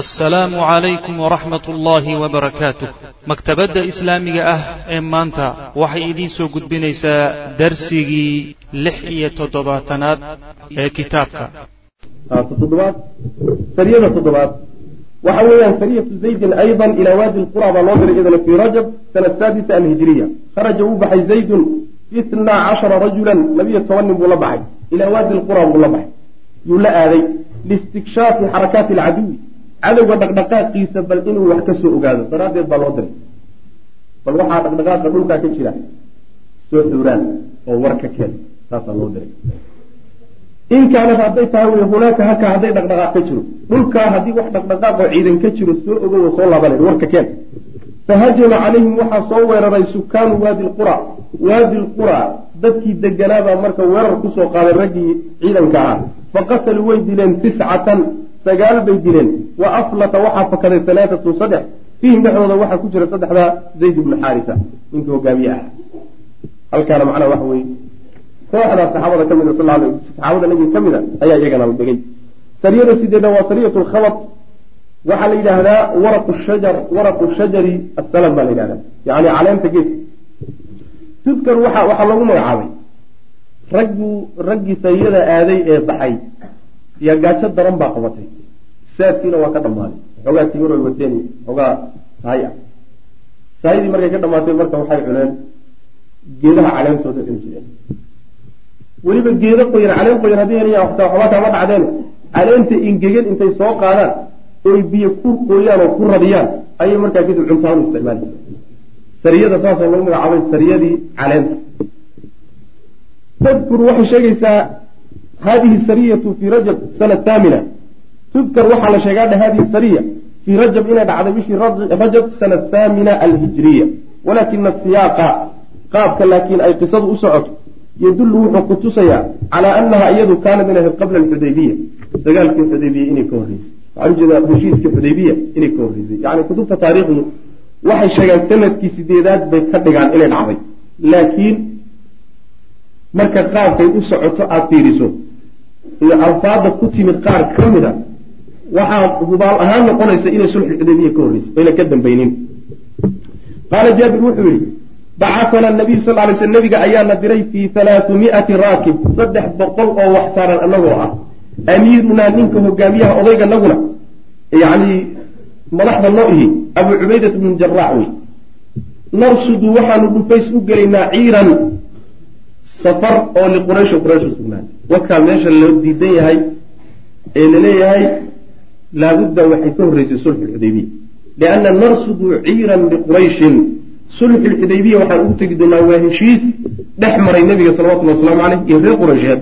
assalaamu calaykum waraxmat ullaahi wabarakaatuh maktabadda islaamiga ah ee maanta waxay idiin soo gudbinaysaa darsigii lix iyo toddobaatanaad ee kitaabka. Toddobaad. Sariyada toddobaad. Waxa weeyaan sariyatu zaydin aydan ilaa waadi lqura baa loo diray iyadana fii rajab sana saadisa alhijiriya kharaja uu baxay zaydun itnaa cashara rajulan labiyo toban nin buu la baxay. Ilaa waadi lqura buu la baxay. Yuu la aaday. Liistikshaafi xarakaati alcaduwi cadowga dhaqdhaqaaqiisa bal inuu wax ka soo ogaado daraaddeed baa loo diray. Bal waxaa dhaqdhaqaaqa dhulkaa ka jira soo xuuraan oo war ka keen saasaa loo diray. In kaanad hadday tahay wy hunaaka halkaa hadday dhaqdhaqaaq ka jiro. Dhulkaa haddii wax dhaqdhaqaaqoo ciidan ka jiro soo ogow soo laabanay warka keen. Fahajama calayhim waxaa soo weeraray sukaanu waadi lqura waadi lqura dadkii deganaabaa marka weerar ku soo qaaday raggii ciidanka ah. Faqataluu way dileen tiscatan sagaal bay dileen wa aflata waxaa fakaday alaaatu saddex. Fiihim dhexdooda waxaa ku jira saddexdaa zayd ibnu xaarisa ninkii hogaamiye ah. Halkaana macnaa waxa weye kooxdaa saxaabada ka mida sal saxaabada nabiga ka mida ayaa iyagana la sariyada sideeda waa sariyat lkhabat waxaa la yidhaahdaa waraqu shajar waraqu shajari asalam baa la yidhahdaa yani caleenta geedka tudkar waxa waxaa loogu magacaabay. Raggu raggii sariyada aaday ee baxay iyo gaajo daran baa qabatay. Saadkiina waa ka dhammaaday xoogaa timir ay wateen xoogaa sahay ah sahydii markay ka dhamaatay marka waxay cuneen geedaha caleentooda cuni jireen weliba geedo qoyan caleen qoyan haddii helaya waxtaa waxba kaama dhacdeen. Caleenta ingegan intay soo qaadaan oy biyo ku qooyaan oo ku radiyaan ayay markaa kadib cuntaan u isticmaali jireen sariyada saasoo lagu magacaabay sariyadii caleenta. Tadkur waxay sheegaysaa hadihi sariyatu fii rajab sana thaamina tudkar waxaa la sheegaadha hadihi sariya fii rajab inay dhacday bishii rajab sana thaamina alhijriya walakina siyaaqa qaabka laakiin ay qisadu u socoto yadullu wuxuu ku tusayaa calaa anaha iyadu kaanad inay ahayd qabla alxudaybiya dagaalkii xudaybiya inay ka horreysay waxaan u jeedaa heshiiska xudaybiya inay ka horreysay yani kutubta taariikhdu waxay sheegaan sannadkii sideedaad bay ka dhigaan inay dhacday laakiin marka qaabkay u socoto aada fiiriso iyo alfaada ku timid qaar ka mid a waxaa hubaal ahaan noqonaysa inay sulxu xudaybiya ka horreysay oyna ka dambaynin. Qaala jaabir wuxuu yihi bacatana nabiyu sal lay sl nabiga ayaana diray fii halaaثumiati raakib saddex boqol oo wax saaran anagoo ah amiirunaa ninka hogaamiyaha odayga naguna yani madaxda noo ihi abu cubaydat bnu jaraac wey narsudu waxaanu dhufays u gelaynaa ciiran safar oo liquraysho quraysh usugnaatay wakaa meesha loo diidan yahay ee la leeyahay laabudda waxay ka horreysay sulxu xudaybiya lianna narsudu ciiran liqurayshin sulxu lxudaybiya waxaan ugu tegi doonaa waa heshiis dhex maray nebiga salawatulli waslamu caleyh iyo reer quraysheed.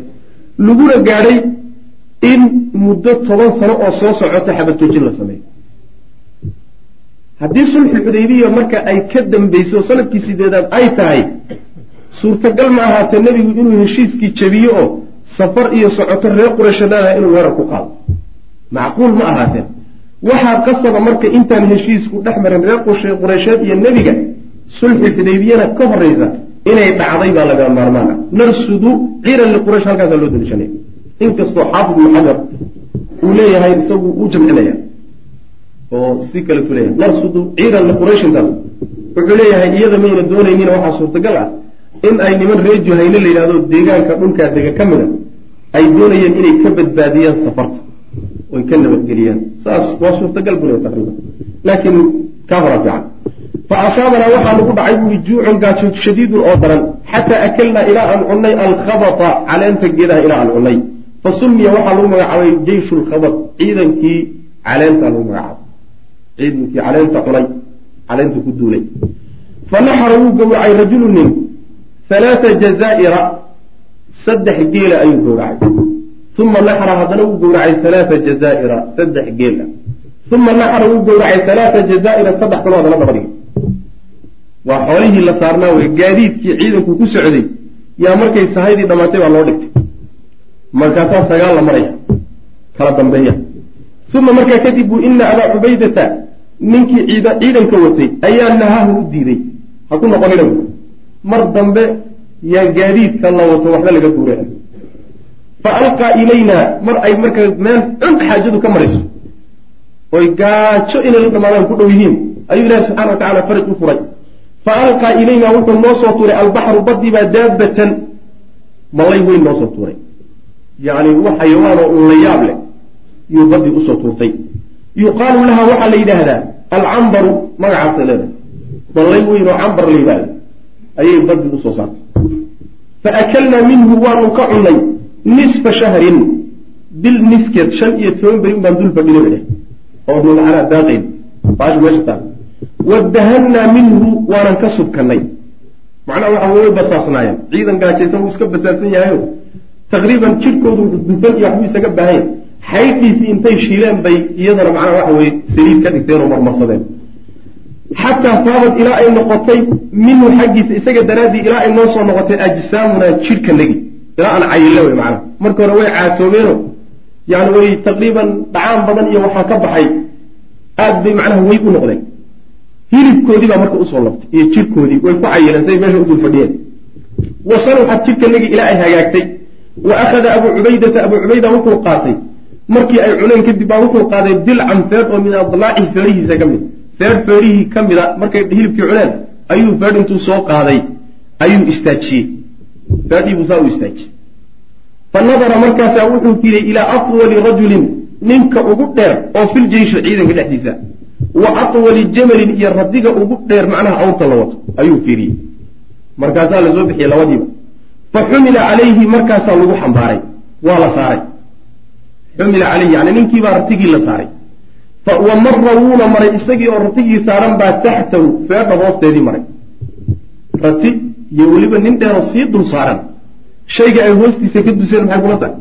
Laguna gaadhay in muddo toban sano oo soo socota xabadtoojin la sameeyo haddii sulxu xudaybiya marka ay ka dambeysay oo sannadkii sideedaad ay tahay suurtagal ma ahaatee nebigu inuu heshiiskii jabiyo oo safar iyo socoto reer quraysha leedahay inuu weerar ku qaado. Macquul ma ahaateen. Waxaa qasaba marka intaan heshiisku dhex marin reer qureysheed iyo nebiga sulxi xudaybiyana ka horeysa inay dhacday baa laga maarmaana narsudu ciiran liquraysh halkaasa loo daliishanaya inkastoo xaafid ibnu xajar uu leeyahay isagu uu jamcinaya oo si kale tu leeyahay. Narsudu ciiran liqurayshintaas wuxuu leeyahay iyada mayna doonaynina waxaa suurtagal ah in ay niman reer juhayne la yidhahdo deegaanka dhulkaa dega ka mida ay doonayeen inay ka badbaadiyaan safarta oy ka nabadgeliyaan. Saas waa suurtagal leeyahy taqriiban. Laakiin kaa hora fiican. Fa asaabanaa waxaa nagu dhacay buui juucun gaajo shadiidun oo daran. Xataa akalnaa ilaa aan cunnay alkhabata caleenta geedaha ilaa aan cunnay. Fa sumiya waxaa lagu magacaabay jeyshu lkhabat ciidankii caleentaa lagu magacaabay. Ciidankii caleenta cunay caleenta ku duulay. Fa naxara wuu gowracay rajulu nin halaata jazaa'ira saddex geela ayuu gowracay uma naxara haddana wuu gowracay halaata jazaa'ira saddex geela. Uma naxara wuu gowracay halaata jazaa'ira saddex kaloo haddana daba dhigay waa xoolihii la saarnaa wey gaadiidkii ciidanku ku socday. Yaa markay sahaydii dhammaatay baa loo dhigtay. Markaasaa sagaal la maraya. Kala dambeeya. Uma markaa kadib buu ina abaa cubaydata ninkii ciidanka watay ayaa nahaahu u diiday. Ha ku noqonina mar dambe yaa gaadiidka la wato waxba laga guuraca fa alqaa ilayna mar ay marka meel cun xaajadu ka marayso oy gaajo inay la dhamaadaan ku dhow yihiin ayuu ilahi subxana wa tacala faraj u furay. Fa alqaa ilayna wuxuu noo soo tuuray albaxru badii baa daabatan malay weyn noo soo tuuray. Yacni wax xayawaanoo un la yaab leh yuu badii u soo tuurtay. Yuqaalu laha waxaa la yidhaahdaa alcambaru magacaasay leedahay. Malay weyn oo cambar la yidhahda ayay badii u soo saartay fa akalnaa minhu waanu ka cunnay nisfa shahrin bil niskeed shan iyo toban beri un baan dul fadhinay oo macnaa daaqayn baasha meesha taal wadahannaa minhu waanan ka subkanay macnaha waxa way basaasnaayeen ciidan gaajaysan wuu iska basaarsan yahayo taqriiban jidhkoodu dufan iyo waxbuu isaga baahanya xaydhiisii intay shiileen bay iyadana macnaha waxa weye saliid ka dhigteen oo marmarsadeen xataa faabad ilaa ay noqotay minhu xaggiisa isaga daraaddii ilaa ay noo soo noqotay ajsaamunaa jidhkanagi ilaa aan cayille wey macnaha marka hore way caatoobeeno yani way taqriiban dhacaan badan iyo waxaa ka baxay aad bay macnaha wey u noqdeen hilibkoodii baa marka u soo labtay iyo jidhkoodii way ku cayileen say meesha udul fadhiyeen wasaluxad jidhkanagi ilaa ay hagaagtay wa akhada abuu cubaydata abuu cubayda wuxuu qaatay markii ay cuneen kadib baa wuxuu qaaday dilcan feedh oo min adlaaci feedhihiisa ka mid feedh feedhihii ka mida markay hilibkii cuneen ayuu feedh intuu soo qaaday ayuu istaajiyey feedhii buu saa u istaajiyey fa nadara markaasaa wuxuu fiiriyey ilaa atwali rajulin ninka ugu dheer oo fil jeyshi ciidanka dhexdiisa. Wa atwali jamalin iyo radiga ugu dheer macnaha awrta la wato ayuu fiiriyey markaasaa la soo bixiyey labadiiba. Fa xumila calayhi markaasaa lagu xambaaray. Waa la saaray. Xumila calayhi yani ninkiibaa ratigii la saaray wa mara wuuna maray isagii oo ratigii saaran baa taxtahu feedha hoosteedii maray rati iyo weliba nin dheeroo sii dul saaran shayga ay hoostiisa ka duseen maxay kula tahay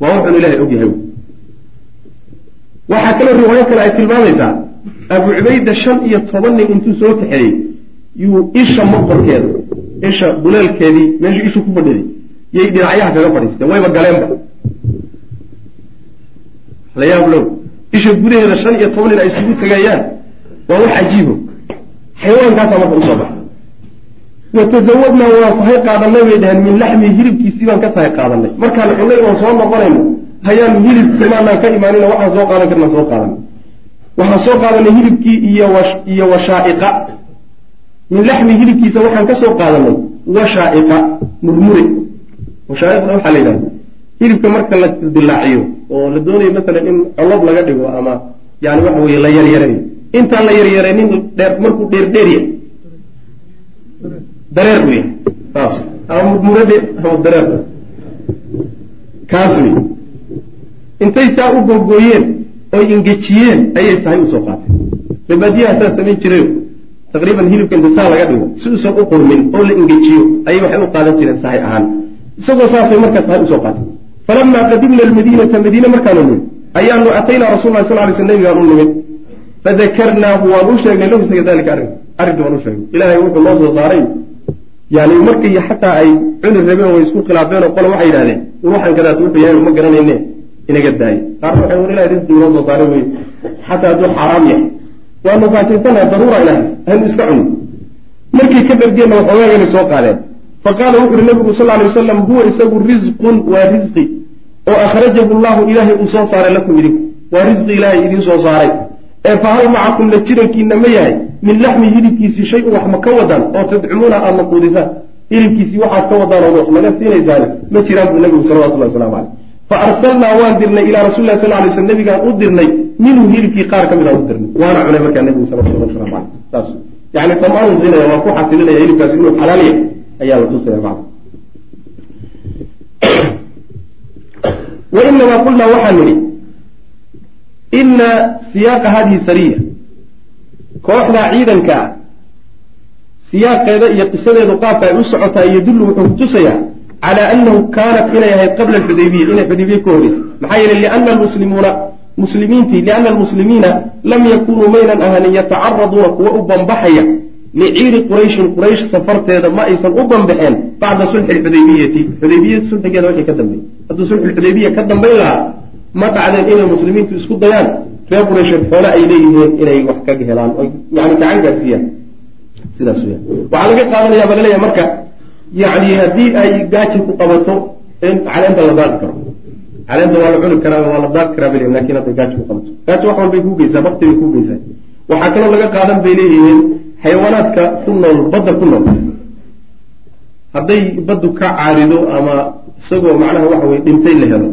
waa wuxuun ilahay ogyahay waxaa kaloo riwaayo kale ay tilmaamaysaa abu cubayda shan iyo toban nin intuu soo kaxeeyey yuu isha maqorkeeda isha buleelkeedii meeshu ishu ku fadhiday yay dhinacyaha kaga fadhiisteen wayba galeenba la yaab low isha gudaheeda shan iyo toban nin ay isugu tegayaan waa wax cajiibo xayawaankaasaa marka u soo baxa watazawadnaa waan sahay qaadanay bay dhaheen min laxmihi hilibkiisii baan ka sahay qaadanay markaan cunay oon soo noqonayno hayaanu hilibkimaanaan ka imaanina waxaan soo qaadan karnaan soo qaadanay waxaan soo qaadanay hilibkii iyo iyo washaa'iqa. Min laxmi hilibkiisa waxaan ka soo qaadanay washaa'iqa murmure. Washaa'iqna waxaa la yidhahda hilibka marka la dilaaciyo oo la doonayo masalan in colob laga dhigo ama yani waxa weye la yaryareeyo intaan la yaryareynin dheer markuu dheerdheerya dareer wey saas ama murmuradhe ama dareer kaas wey intay saa u googooyeen oy ingejiyeen ayay sahay u soo qaateen rebaadiyaha saa samayn jirayo taqriiban hilibka inta saa laga dhigo. Si uusan u qurmin oo la ingejiyo ayay waxay u qaadan jireen sahay ahaan. Isagoo saasay markaa sahay u soo qaateen falamaa qadimna almadiinata madiine markaanu nimid ayaanu ataynaa rasul lah sal lay sl nabigaan u nimid fadakarnaahu waan u sheegnay lahu isaga dalika arrin arrinka waan u sheegnay ilahay wuxuu noo soo saaray yani markii xataa ay cuni rabeen way isku khilaafeenoo qole waxay yidhahdeen ruuxan kadaat wuxuu yahay ma garanayne inaga daaye qaarna waxay war ilahay risqigi noo soo saaray wey xataa hadduu xaaraam yahay waanu gaajaysanaha daruura ilahay aynu iska cuni markay ka dhargeenna waxoogaagana soo qaadeen faqaala wuxu uhi nabigu sal lay wasalam huwa isagu risqun waa risqi oo akhrajahu llahu ilaahay uu soo saaray lakum idinku waa risqi ilaahay idiin soo saaray. Ee fahal macakum la jirankiina ma yahay min laxmi hilibkiisii shay-un wax ma ka wadaan oo tadcumuuna aada maquudisaan hilibkiisii waxaad ka wadaan ood wax naga siinaysaan ma jiraan buu nabigu salawatullahi waslamu caleyh fa arsalnaa waan dirnay ilaa rasuli lah sal lay sl nabigaan u dirnay minhu hilibkii qaar ka mid aan u dirnay. Waana cunay markaa nabigu salawatullah waslamu caleyh saas yani damaanu siinaya waa ku xasilinaya hilibkaasi inuu xalaal yahay ayaa la tusaya macna wainamaa qulnaa waxaan nidhi ina siyaaqa hadihi sariya kooxdaa ciidanka ah siyaaqeeda iyo qisadeedu qaabka ay u socotaa yadullu wuxuu kutusayaa calaa annahu kaanat inay ahayd qabla alxudaybiya inay xudaybiya ka horreysay. Maxaa yeeley liana almuslimuuna muslimiintii liana almuslimiina lam yakunuu maynan ahanin yatacaraduuna kuwa u bambaxaya liciiri qurayshin quraysh safarteeda ma aysan u bambaxeen bacda sulxi lxudaybiyati xudaybiya sulxigeeda wixii ka dambeeyey hadduu sulxulxudaybiya ka dambayn lahaa ma dhacdeen inay muslimiintu isku dayaan reer quraysheed xoole ay leeyihiin inay wax kaga helaan oy yani gacan gaarsiiyaan sidaas weyaan waxaa laga qaadanayaa baa la leeyahay marka yani haddii ay gaaji ku qabato in caleenta la daaqi karo caleenta waa la cuni karaa waa la daaq karaa leeyihiin laakiin hadday gaajo ku qabato gaajo wax walbay kuu geysaa bakti bay kuu geysaa waxaa kaloo laga qaadan bay leeyihiin xayawaanaadka ku nool badda ku nool. Hadday baddu ka caarido ama isagoo macnaha waxa weye dhintay la helo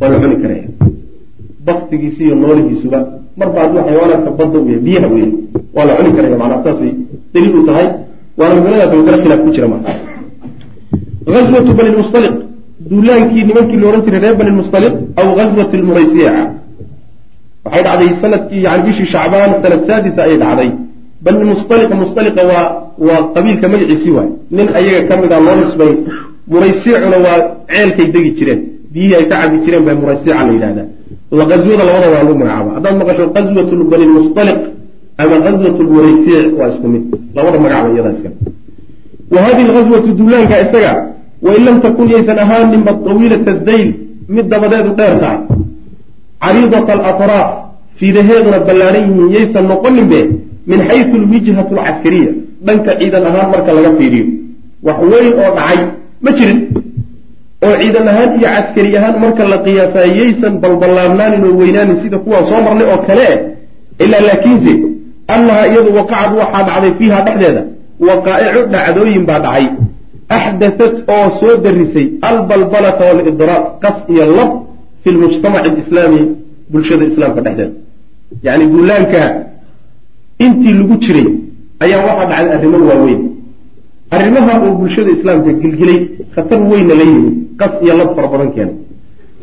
waa la cuni karaya baktigiisi iyo noolihiisuba marba hadduu xayawaanaadka badda u biyaha yahay waa la cuni karaya macnaha saasay daliil u tahay waana masaladaas masale khilaaf ku jira maa aswatu bani lmustaliq duulaankii nimankii la odhan jiray reer bani lmustaliq aw ghaswati lmuraysiica waxay dhacday sannadkii yani bishii shacbaan sanad saadisa ayay dhacday bani mustaliq mustaliqa waa waa qabiilka magaciisii waay. Nin ayaga ka mid a loo nisbay muraysiicuna waa ceelkay degi jireen. Biyihii ay ka cabi jireen baa muraysiica la yidhahdaa ghaswada labada waa lagu magacaaba haddaad maqasho ghaswatu bani lmustaliq ama ghaswat lmuraysiic waa isku mid. Labada magacba iyadaa iska wa hadihi lghaswatu duulaanka isaga wain lam takun yaysan ahaaninba tawiilata dayl mid dabadeedu dheer tahay cariidat alatraaf fiidaheeduna ballaaran yihiin yaysan noqoninbe min xaysu lwijhatu alcaskariya dhanka ciidan ahaan marka laga fiiriyo. Wax weyn oo dhacay. Ma jirin. Oo ciidan ahaan iyo caskari ahaan marka la qiyaasaa yaysan balballaarnaanin oo weynaanin sida kuwaan soo marnay oo kale ilaa laakiinse annahaa iyadu waqacad waxaa dhacday fiiha dhexdeeda. Waqaa'icu dhacdooyin baa dhacay. Axdatat oo soo darisay albalbalata walidraab qas iyo lab fi lmujtamaci alislaami bulshada islaamka dhexdeeda. Yacni duulaanka intii lagu jiray ayaa waxaa dhacday arrimo waaweyn. Arrimaha oo bulshada islaamka gilgilay khatar weynna la yimi qas iyo lab fara badan keenay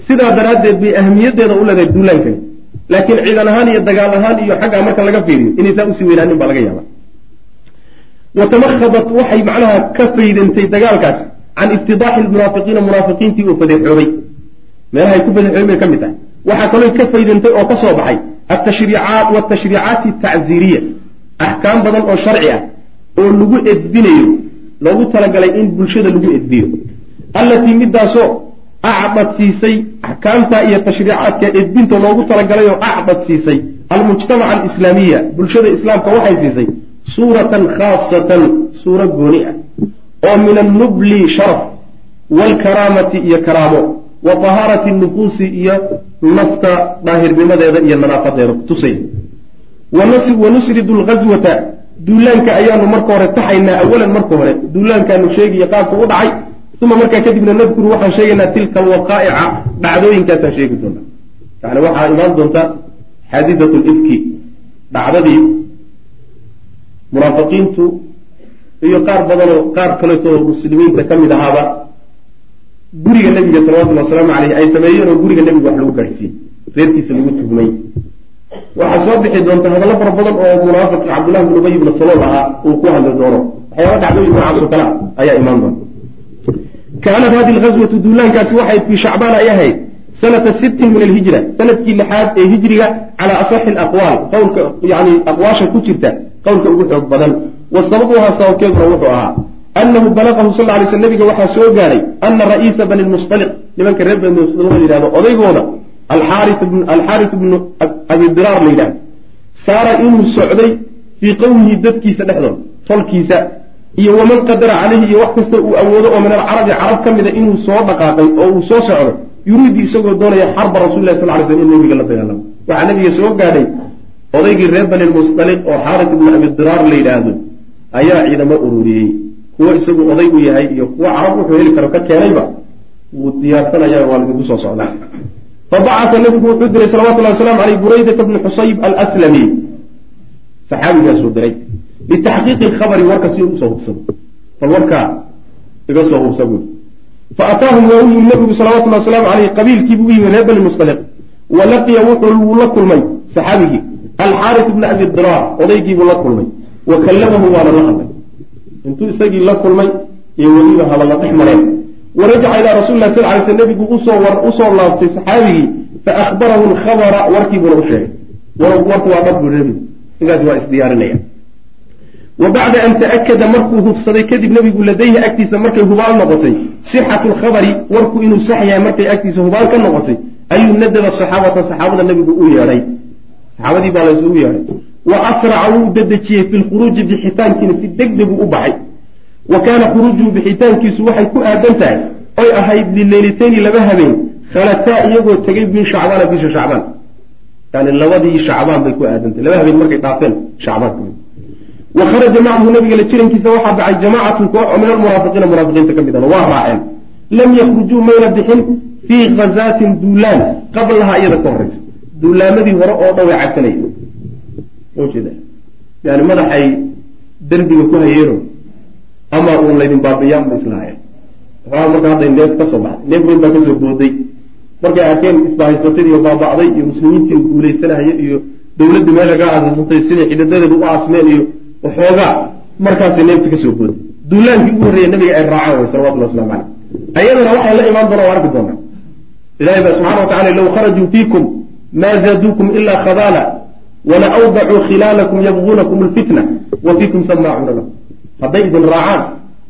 sidaa daraaddeed bay ahmiyaddeeda u leedahay duulaankani laakiin ciidan ahaan iyo dagaal ahaan iyo xaggaa marka laga fiiriyo inaysaa u sii weynaanin baa laga yaaba watamakhadat waxay macnaha ka faydantay dagaalkaas can iftidaaxi lmunaafiqiina munaafiqiintii oo fadeexoobay. Meelahay ku fadeexoobay bay ka mid tahay. Waxaa kaloo ka faydantay oo ka soo baxay watashriicaati atacziiriya axkaam badan oo sharci ah oo lagu edbinayo loogu talagalay in bulshada lagu edbiyo allatii midaasoo acdad siisay axkaamta iyo tashriicaadka edbinta loogu talagalay oo acdad siisay almujtamaca alislaamiya bulshada islaamka waxay siisay suuratan khaasatan suuro gooni ah oo min annubli sharaf waalkaraamati iyo karaamo wa tahaarati nufuusi iyo nafta daahirnimadeeda iyo nadaafadeeda. Tusay. Wa nusridu lghaswata duulaanka ayaanu marka hore taxaynaa awalan marka hore. Duulaankaanu sheegiyo qaabka u dhacay uma markaa kadibna nadkuru waxaan sheegaynaa tilka alwaqaa'ica dhacdooyinkaasaan sheegi doonaa. Yani waxaa imaan doonta xaadidatu lifki dhacdadii munaafiqiintu iyo qaar badanoo qaar kaleetoo muslimiinta ka mid ahaaba guriga nebiga salawatullhi wasalaamu caleyh ay sameeyeen oo guriga nebiga wax lagu gaadhsiiyey reerkiisa lagu tuhmay. Waxaa soo bixi doonta hadallo fara badan oo munaafiq cabdullahi bn ubay ibna salool ahaa uu ku hadli doono. Waxyaaba dhacdooyin noocaasoo kale ah ayaa imaan doonta kaanat hadi lghaswatu duulaankaasi waxay fii shacbaan ay ahayd sanata sittin min alhijra sannadkii lixaad ee hijriga calaa asaxi alaqwaal qowlka yani aqwaasha ku jirta qowlka ugu xoog badan. Wa sababuhaa sababkeeduna wuxuu ahaa anahu balaqahu sal lay sl nabiga waxaa soo gaadhay ana ra'iisa bani lmustaliq nimanka reer bani mustaliq la yidhahdo odaygooda alxaarit bnu abidiraar la yidhahdo saara inuu socday fii qowmihi dadkiisa dhexdooda tolkiisa iyo waman qadara caleyhi iyo wax kastoo uu awoodo oo min alcarabi carab ka mida inuu soo dhaqaaqay oo uu soo socdo yuriidu isagoo doonaya xarba rasulilahi sal lay slm in nabiga la dagaalamo waxaa nabiga soo gaadhay odaygii reer bani lmustaliq oo xaarit ibnu abidiraar la yidhaahdo ayaa ciidamo ururiyey kuwo isagu oday u yahay iyo kuwo carab wuxuu heli karo ka keenayba wuu diyaarsanaya waa lidinku soo socdaa. Fabacata nabigu wuxuu diray salawatullahi waslamu aleyh buraydata bni xusayb alslami saxaabigaasuu diray. Litaxqiiqi lkhabari warka si u soo hubsado bal warkaa iga soo hubsa buui faataahum waa u yimi nabigu salawatullahi wasalaamu aleyh qabiilkiibuu u yimi reer bani mustaliq wa laqiya wuxuu la kulmay saxaabigii. Alxaarit bna abi diraar odaygiibuu la kulmay. Wa kallamahu waana la hadlay intuu isagii la kulmay iyo weliba hadalla dhex mareen. Warajaca ilaa rasuli lah sal lay sl nabigu u soo laabtay saxaabigii faahbarahu lkhabara warkiibuna u sheegay. Warku waa dhab buu nabigu ninkaas waa isdiyaarinaya. Wa bacda an ta'akada markuu hubsaday kadib nebigu ladayhi agtiisa markay hubaal noqotay. Sixatu lkhabari warku inuu sax yahay markay agtiisa hubaal ka noqotay. Ayuu nadaba saxaabata saxaabada nebigu u yeedhay. Saxaabadii baa laysugu yeedhay wa asraca wuu dedejiyey fi lkhuruuji bixitaankiina si deg degu u baxay. wa kaana khuruujuhu bixitaankiisu waxay ku aadan tahay oy ahayd lileylitayni laba habeen khalataa iyagoo tegay min shacbaana bisha shacbaan. Yani labadii shacbaan bay ku aadantay laba habeen markay dhaafeen shacbaan. Wa kharaja macahu nabiga la jirankiisa waxaa baxay jamaacatun koox oo min almunaafiqiina munaafiqiinta ka mid ah waa raaceen. Lam yakhrujuu mayna bixin fii khazaatin duulaan qablaha iyada ka horeysa duulaamadii hore oo dhan way cabsanaya ujeeda yani madaxay derbiga ku hayeeno ama uun laydin baabiiyaan ba islahayen xoolaha marka hadday neef ka soo baxday. Neef weyn baa ka soo booday. Markay arkeen isbahaysatadii oo baaba'day iyo muslimiintii oo guuleysanaya iyo dawladdii meesha kaa asaasantay siday xidhadadeedu u aasmeen iyo waxoogaa markaasay neefta ka soo booday. Duulaankii ugu horreeya nabiga ay raacaan way salawatullah waslamu caleyh ayadana waxay la imaan doonaa o arki doonaa. Ilahay baa subxana wa tacala low kharajuu fiikum ma zaaduukum ila khabaala wala awdacuu khilaalakum yabguunakum alfitna wa fiikum samaacuuna lahu hadday idin raacaan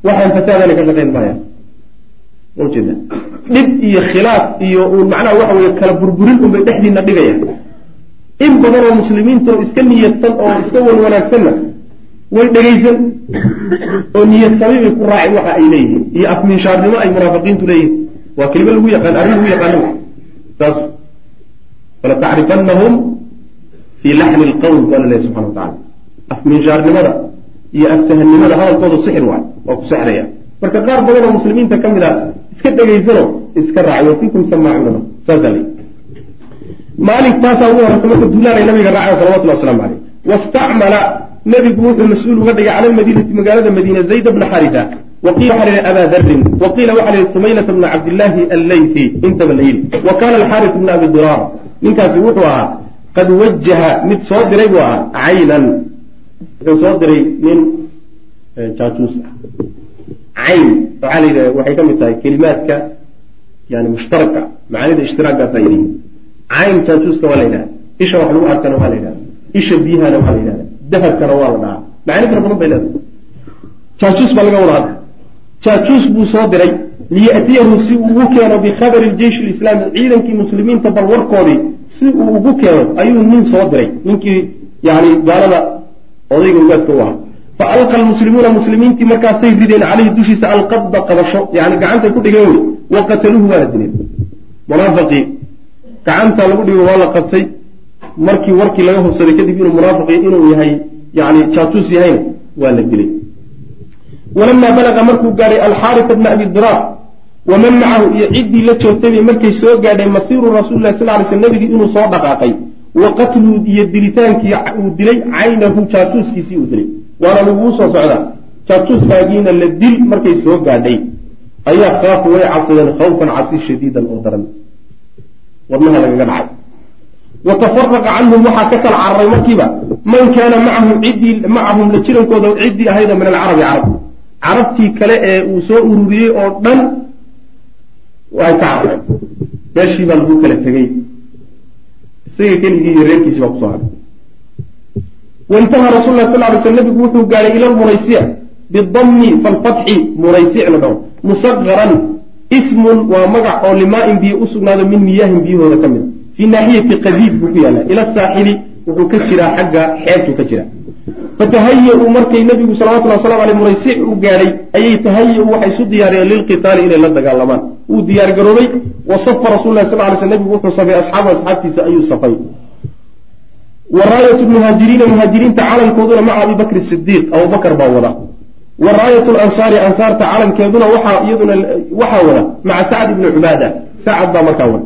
waxaan fasaadana ka shaqayn maayaan ujeeda dhib iyo khilaaf iyo uun macnaha waxa weye kala burburin unbay dhexdiina dhigayaan in badan oo muslimiinta oo iska niyadsan oo iska wan wanaagsanna way dhegaysan oo niyad sami bay ku raaceen waxa ay leeyihiin iyo afminshaarnimo ay munaafiqiintu leeyihiin waa kelimo lagu yaqaan arrin lagu yaqaano saas falatacrifanahum fii laxni lqowl bu alla lehy subxana wa tacala afminshaarnimada iyo aftahanimada hadalkoodu sixir waay waa ku sexraya marka qaar badan oo muslimiinta ka mid a iska dhegaysano iska raacay wa fiikum samaacuuna saasaa leyi maalinkaasaa ugu horeysa marka duulaanay nabiga raacay salawatullah waslamu caleyh wastacmala nebigu wuxuu mas'uul uga dhigay cala lmadiinati magaalada madiina zayd bna xarita waqiila waxa la yihi aba darin waqiila waxa la bna cabdillaahi alleythi intaba la yidhi. Wa kana alxaaris bna abi diraar ninkaasi wuxuu ahaa qad wajaha mid soo diray buu ahaa caynan. Wuxuu soo diray nin jaajuus ah. Cayn waxaa la yidhaha waxay ka mid tahay kelimaadka yani mushtaraka macaanida ishtiraaggaasaa yidhihi cayn jaajuuska waa la yidhaha isha wax lagu arkana waa la yidhahda isha biyahana waa la yidhahda dahabkana waa la dhahaa. Macaani fara badan bay leedahay. Jaajuus baa laga wada hadla jaajuus buu soo diray. Liyatiyahu si uu ugu keeno bikhabari jeish lislaami ciidankii muslimiinta bal warkoodii si uu ugu keeno ayuu nin soo diray. Ninkii yani gaalada odayga ugaaska u ahaa. Fa alqa almuslimuuna muslimiintii markaasay rideen caleyhi dushiisa alqabda qabasho. Yani gacantay ku dhigeen wey. Wa qataluuhu waa la dileen munaafaqii gacanta lagu dhigo waa la qabtay. Markii warkii laga hubsaday kadib inuu munaafiqi inuu yahay yani jaajuus yahayna waa la dilay walamaa balaga markuu gaadhay alxaarisa bna abi diraar waman macahu iyo ciddii la joogtay markay soo gaadhay masiiru rasuulilah sal lay sl nabigii inuu soo dhaqaaqay wa qatluu iyo dilitaankii uu dilay caynahu jaajuuskiisii uu dilay waana laguu soo socdaa jaajuuskaagiina la dil markay soo gaadhay ayaa khaafu way cabsadeen khawfan cabsi shadiidan oo daran wadnaha lagaga dhacay wa tafaraqa canhum waxaa ka kala cararay markiiba man kaana macahum ciddii macahum la jirankooda ciddii ahayda min alcarabi carab carabtii kale ee uu soo ururiyey oo dhan way ka carareen meeshii baa lagu kala tegey isaga keligii iyo reerkiisi baa ku soo haray. Waintaha rasul lah sal ly sl nabigu wuxuu gaadhay ila lmuraysic bidami falfatxi muraysic la dhaho. Musaqaran ismun waa magac oo limaa-in biyo u sugnaado min miyaahin biyahooda ka mida fii naaxiyati qadiid buu ku yaallaa ila saaxili wuxuu ka jiraa xagga xeebtuu ka jiraa fatahaya-uu markay nabigu salawatullah waslamu aleyh muraysic u gaadhay ayay tahaya-u waxay isu diyaariyeen lilqitaali inay la dagaalamaan wuu diyaar garoobay wa safa rasul lah sal lay sl nabigu wuxuu safay asxaabu asxaabtiisa ayuu safay. Wa raayatu muhaajiriina muhaajiriinta calankooduna maca abi bakri sidiiq abubakar baa wada. Wa raayat lansaari ansaarta calankeeduna waxaa iyaduna waxaa wada maca sacd ibni cubaada. Sacad baa markaa wada.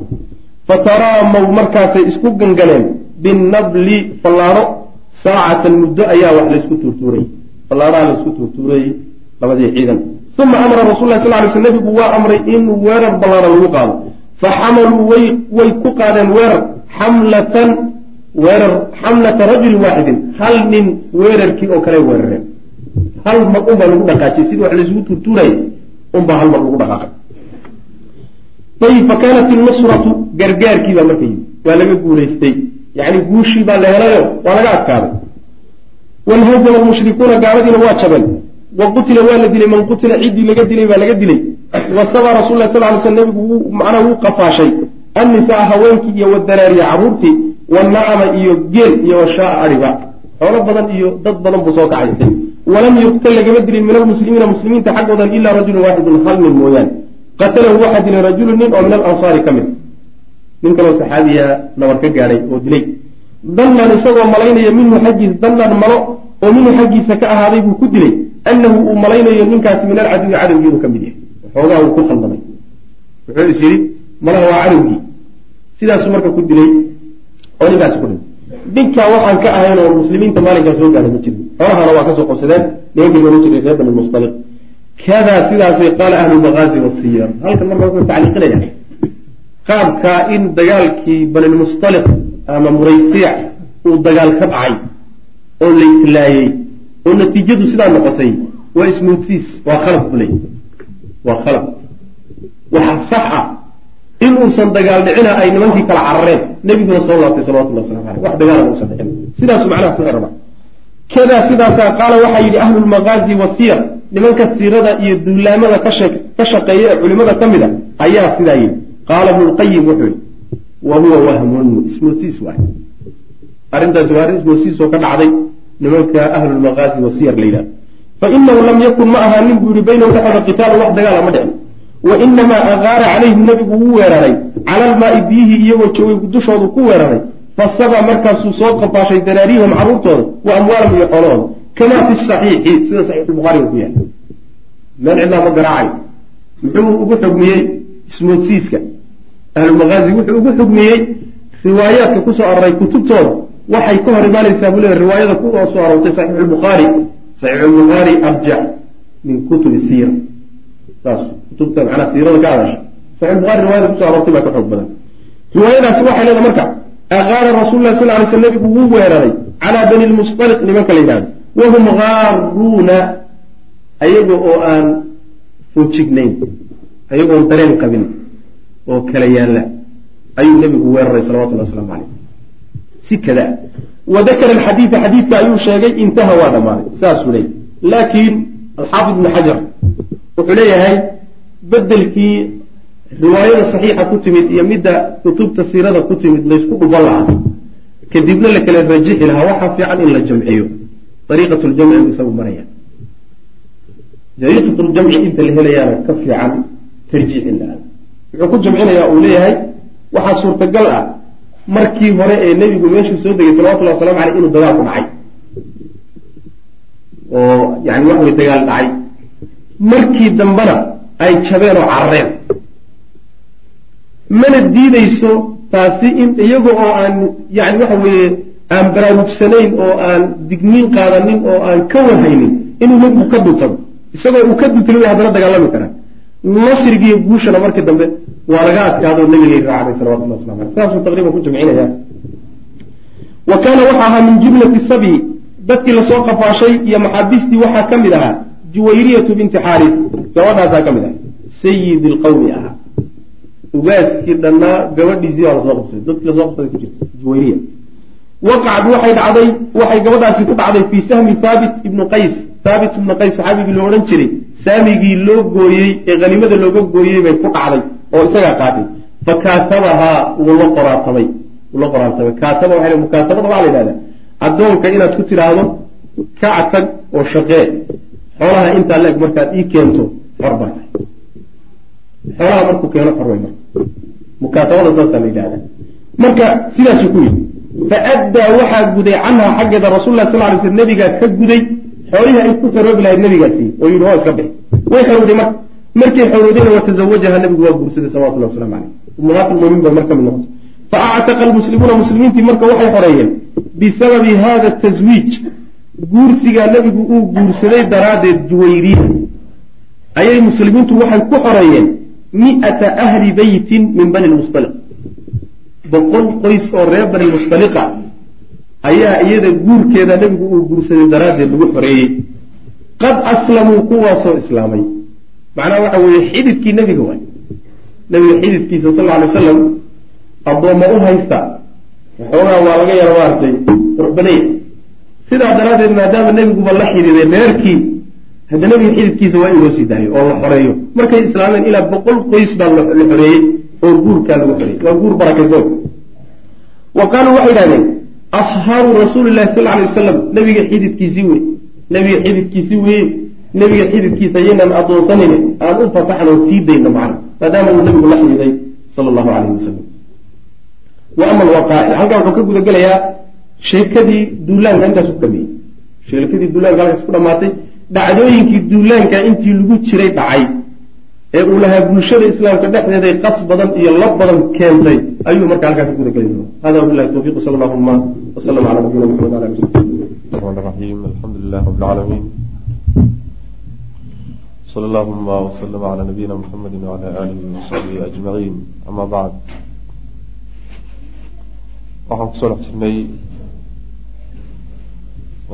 Fataraamaw markaasay isku gangaleen binabli fallaadho saacatan muddo ayaa wax laysku tuurtuuray. Fallaadhaha laysku tuurtuurayy labadii ciidan. Uma amara rasul lah sal lay sl nabigu waa amray in weerar ballaadhan lagu qaado. Faxamaluu way ku qaadeen weerar xamlatan weerar xamlata rajulin waaxidin hal nin weerarkii oo kale weerareen. Hal mar unbaa lagu dhaqaajiyay sidii wax laysugu tuurtuurayay unbaa hal mar lagu dhaqaaqay. Ayib fa kaanat innusratu gargaarkii baa marka yimi waa laga guulaystay yacni guushii baa la helayo waa laga adkaaday wanhazama almushrikuuna gaaladiina waa jabeen. Wa qutila waa la dilay man qutila ciddii laga dilay baa laga dilay. Wa saba rasul lah sal ly sl nabigu wuu macnaha wuu qafaashay. Annisaa haweenkii iyo wadaraariya carruurtii wanacama iyo geel iyo washaaa adhiba xoolo badan iyo dad badan buu soo kacaystay. Walam yuqtal lagama dilin min almuslimiina muslimiinta xaggoodan ilaa rajulun waaxidun hal nin mooyaane. Qatalahu waxaa dilay rajulu nin oo min alansaari ka mid nin kaloo saxaabiya nabar ka gaadhay oo dilay. Dannan isagoo malaynaya minhu xaggiis dannan malo oo minhu xaggiisa ka ahaaday buu ku dilay. Annahu uu malaynayo ninkaasi min alcaduwi cadowgii inuu ka mid yahay. Waxoogaa uu ku khaldamay. Wuxuu is yidhi malaha waa cadowgii sidaasuu marka ku dilay oo ninkaasi ku dhintay. Ninkaa waxaan ka ahayn oo muslimiinta maalinkaa soo gaadhay ma jirin. Xoolahana waa ka soo qabsadeen nimankii loola jiray reer bani mustaliq. Kadaa sidaasay qaala ahlu lmaqaazi wasiyar halkan marka wuxuu tacliiqinaya qaabkaa in dagaalkii banilmustaliq ama muraysiic uu dagaal ka dhacay oo la islaayey oo natiijadu sidaa noqotay waa ismuudsiis waa khalad buley waa khalad. Waxaa sax ah in uusan dagaal dhicina ay nimankii kala carareen nebiguna soo laabtay salawatullah waslamu aleyh wax dagaalana uusan dhicin. Sidaasu macnaha ku raba kadaa sidaasaa qaala waxaa yidhi ahlu lmaqaazi wasiyar nimanka siirada iyo duulaamada ka shaqeeya ee culimada ka mid a ayaa sidaa yidhi qaala ibnu lqayim wuxuu yihi wa wahmun. Ismoosiis waay arrintaasi waa arrin ismoosiisoo ka dhacday nimanka ahlulmaqaazi wasiyar la yidhahdo fa inahu lam yakun ma ahaanin buu yihi baynahu dhexooda qitaalu wax dagaala ma dhicin. Wa inamaa agaara calayhim nebigu wuu weeraray cala almaai biyihii iyagoo joogay dushoodu ku weeraray. Fasaba markaasuu soo qabaashay daraarihum carruurtooda wa amwaalahum iyo xoolahooda. Kamaa fi saxiixi sida saxiixulbukhaariga ku yahay. Meel cidlaa ma garaacayo muxuu ugu xugmiyey ismoodsiiska ahlulmaqaazi wuxuu ugu xugmiyey riwaayaadka ku soo aroray kutubtooda. Waxay ka hor imaanaysaa buu leeya riwaayada ku soo aroortay saxiixulbukhaari saxiixulbukhaari arjac min kutubi siira. Saas kutubta macnaa siirada ka hadasha. Saxiixulbukhari riwayada ku soo aroortay baa ka xoog badan. Riwaayadaasi waxay leedahay marka agaara rasuululah sal lay sl nabigu wuu weeraray calaa bani lmustaliq nimanka la yidhahdo wahum gaaruuna ayaga oo aan foojignayn ayagoon dareen qabin oo kala yaalla. Ayuu nebigu weeraray salawatullahi waslamu caleyh si kada wa dakara alxadiida xadiidka ayuu sheegay intaha waa dhammaaday saasuu leeyay laakiin alxaafid ibnu xajar wuxuu leeyahay bedelkii riwaayada saxiixa ku timid iyo midda kutubta siirada ku timid laysku dhufan lahaa. Kadibna la kala rajixi lahaa waxaa fiican in la jamciyo. Ariiqat ljamci buu isagu maraya. Dariiqat ljamci inta la helayaana ka fiican tarjiix in la aado wuxuu ku jamcinayaa uu leeyahay waxaa suurtagal ah markii hore ee nebigu meeshii soo degay salawatullahi waslamu aleyh inuu dagaal ku dhacay. Oo yani wax way dagaal dhacay. Markii dambena ay jabeen oo carareen mana diideyso taasi in iyaga oo aan yani waxa weeye aan baraarugsanayn oo aan digniin qaadanin oo aan ka warhaynin inuu nebigu ka duntado isagoo uu ka duntay way haddana dagaalami karaa. Nasrigiiyo guushana markii dambe waa laga adkaadoo nabigay raacday salawatullah waslamu aleyh saasuu taqriiban ku jamcinaya wa kaana waxa ahaa min jumlati sabyi dadkii la soo qafaashay iyo maxaabiistii waxaa ka mid ahaa juwayriyatu binti xaaris. Gabadhaasaa ka mid ahaa. Sayidi lqawmi ahaa. Ugaaskii dhannaa gabadhiisii baa la soo qabsaday dadkii la soo qabsaday ku jirta juwayriya. Waqacad waxay dhacday waxay gabadhaasi ku dhacday fii sahmi thaabit ibnu qays. Thaabit ibnu qays saxaabigii loo odhan jiray saamigii loo gooyey ee haniimada looga gooyey bay ku dhacday oo isagaa qaatay fa kaatabahaa wuu la qoraatamay wuu la qoraatamay kaataba waxay mukaatabada waxaa la yidhahdaa addoonka inaad ku tidhaahdo kac tag oo shaqee xoolaha intaa la-eg markaad ii keento xor baa tahay. Xoolaha markuu keeno xor way marka mukaatabada saasaa la yidhahdaa. Marka sidaasuu ku yidhi fa addaa waxaa guday canhaa xaggeeda rasuululah sal lay sl nabigaa ka guday xoolihii ay ku xoroobi lahayd nabigaasi oo yidhi waa iska bixi. Way xorowday marka markay xorowdayna watazawajaha nabigu waa guursaday salawatullah waslamu caleyh ummahaatulmumin bay mar ka mid noqotay. Fa actaqa almuslimuuna muslimiintii marka waxay xoreeyeen bisababi hada taswiij guursigaa nebigu uu guursaday daraaddeed juwayriya ayay muslimiintu waxay ku xoreeyeen mi'ata ahli beytin min bani lmustaliq boqol qoys oo reer bani mustaliqa ayaa iyada guurkeeda nebigu uu guursaday daraaddeed lagu xoreeyey. Qad aslamuu kuwaasoo islaamay macnaha waxa weeye xididkii nebiga waay. Nebiga xididkiisa sal alay wasalam addoomma u haysta. Waxoogaa waa laga yaro maaragtay qurbadaya sidaa daraaddeed maadaama nebiguba la xididay reerkii hadda nebiga xididkiisa waa in loo sii daayo oo la xoreeyo. Markay islaameen ilaa boqol qoys baa la xoreeyey oo guurkaa lagu xoreeyey. Waa guur barakaysan wa qaaluu waxay idhahdeen ashaaru rasuulillahi sal alay wasalam nebiga xididkiisii wey nebiga xididkiisii weye nebiga xididkiisa yaynan adoonsanayni aan u fasaxno sii dayna macna maadaama uu nabigu la xididay sal allahu aleyh wasalam wa ama alwaqaaci halkaa wuxuu ka gudagelayaa sheekadii duulaanka intaas ku dhameeyey. Sheekadii duulaanka halkaas ku dhamaatay. Dhacdooyinkii duulaanka intii lagu jiray dhacay. Ee uu lahaa bulshada islaamka dhexdeeday qas badan iyo lab badan keentay ayuu marka halkaa ka guda geli doona hada wabilahi towfiiq sal allahuma waslama cala nabiyina maxamed ala ali alxamdu lilah rabbi sala allahuma waslm cala nabiyina muxamedi wala aalihi wasaxbihi ajmaciin ama bacd waxaan ku soo dhex jirnay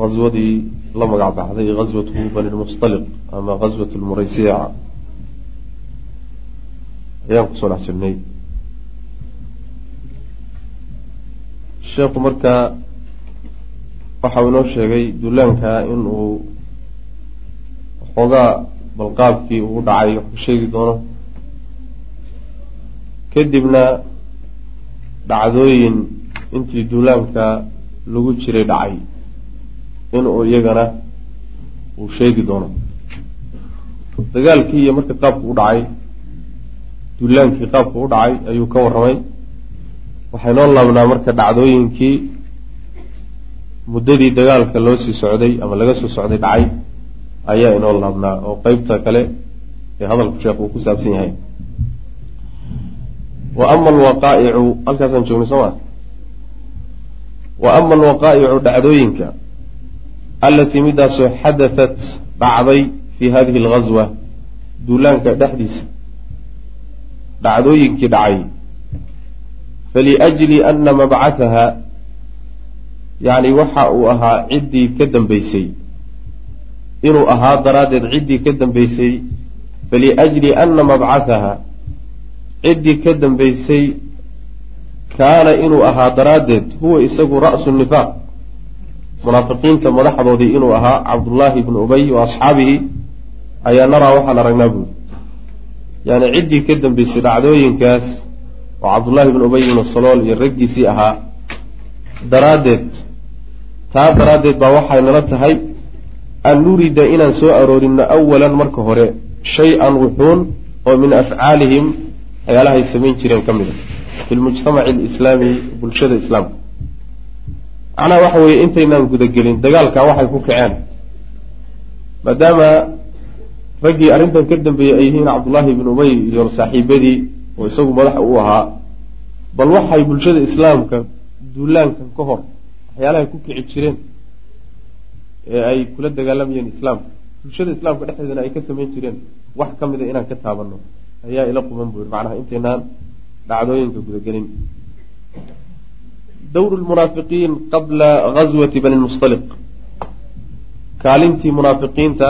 aswadii la magac baxday aswatu bani lmustaliq ama aswat lmuraysiica ayaan ku soo dhex jirnay sheekhu markaa waxau inoo sheegay dullaanka inuu xoogaa waxoogaa balqaabkii uu dhacay wax ka sheegi doono. Kadibna dhacdooyin intii duulaanka lagu jiray dhacay inuu iyagana uu sheegi doono. Dagaalkii iyo marka qaabku u dhacay duulaankii qaabku u dhacay ayuu ka warramay. Waxay noo laabnaa marka dhacdooyinkii muddadii dagaalka loo sii socday ama laga soo socday dhacay ayaa inoo laabnaa oo qeybta kale ee hadalku sheekh uu ku saabsan yahay. Wa ama alwaqaa'icu halkaasaan joognay soo ma? Wa ama alwaqaa'icu dhacdooyinka allatii midaasoo xadatat dhacday fii hadihi alghaswa duulaanka dhexdiisa dhacdooyinkii dhacay. Faliajli ana mabcataha yacni waxa uu ahaa ciddii ka dambeysay inuu ahaa daraaddeed ciddii ka dambeysay faliajli ana mabcataha ciddii ka dambeysay kaana inuu ahaa daraaddeed huwa isagu ra'su nifaaq. Munaafiqiinta madaxdoodii inuu ahaa cabdullaahi ibnu ubay wa asxaabihi ayaa naraa waxaan aragnaa buuri yani ciddii ka dambeysay dhacdooyinkaas oo cabdullaahi ibnu ubay ibnu salool iyo raggiisii ahaa daraaddeed taa daraaddeed baa waxay nala tahay an nurida inaan soo aroorinno awalan marka hore shay-an wuxuun oo min afcaalihim waxyaalahay samayn jireen ka mid a fi lmujtamaci alislaami bulshada islaamka. Macnaha waxa weeye intaynaan gudagelin dagaalkaa waxay ku kaceen. Maadaama raggii arrintan ka dambeeyey ay yihiin cabdullaahi ibnu ubay iyo saaxiibadii oo isagu madaxa u ahaa bal waxay bulshada islaamka duulaankan ka hor waxyaalahay ku kici jireen ee ay kula dagaalamayeen islaamka bulshada islaamka dhexdeedana ay ka samayn jireen wax ka mida inaan ka taabanno. Ayaa ila quban buu yiri macnaha intaynaan dhacdooyinka gudagelin. Dowru lmunaafiqiin qabla gaswati bani lmustaliq kaalintii munaafiqiinta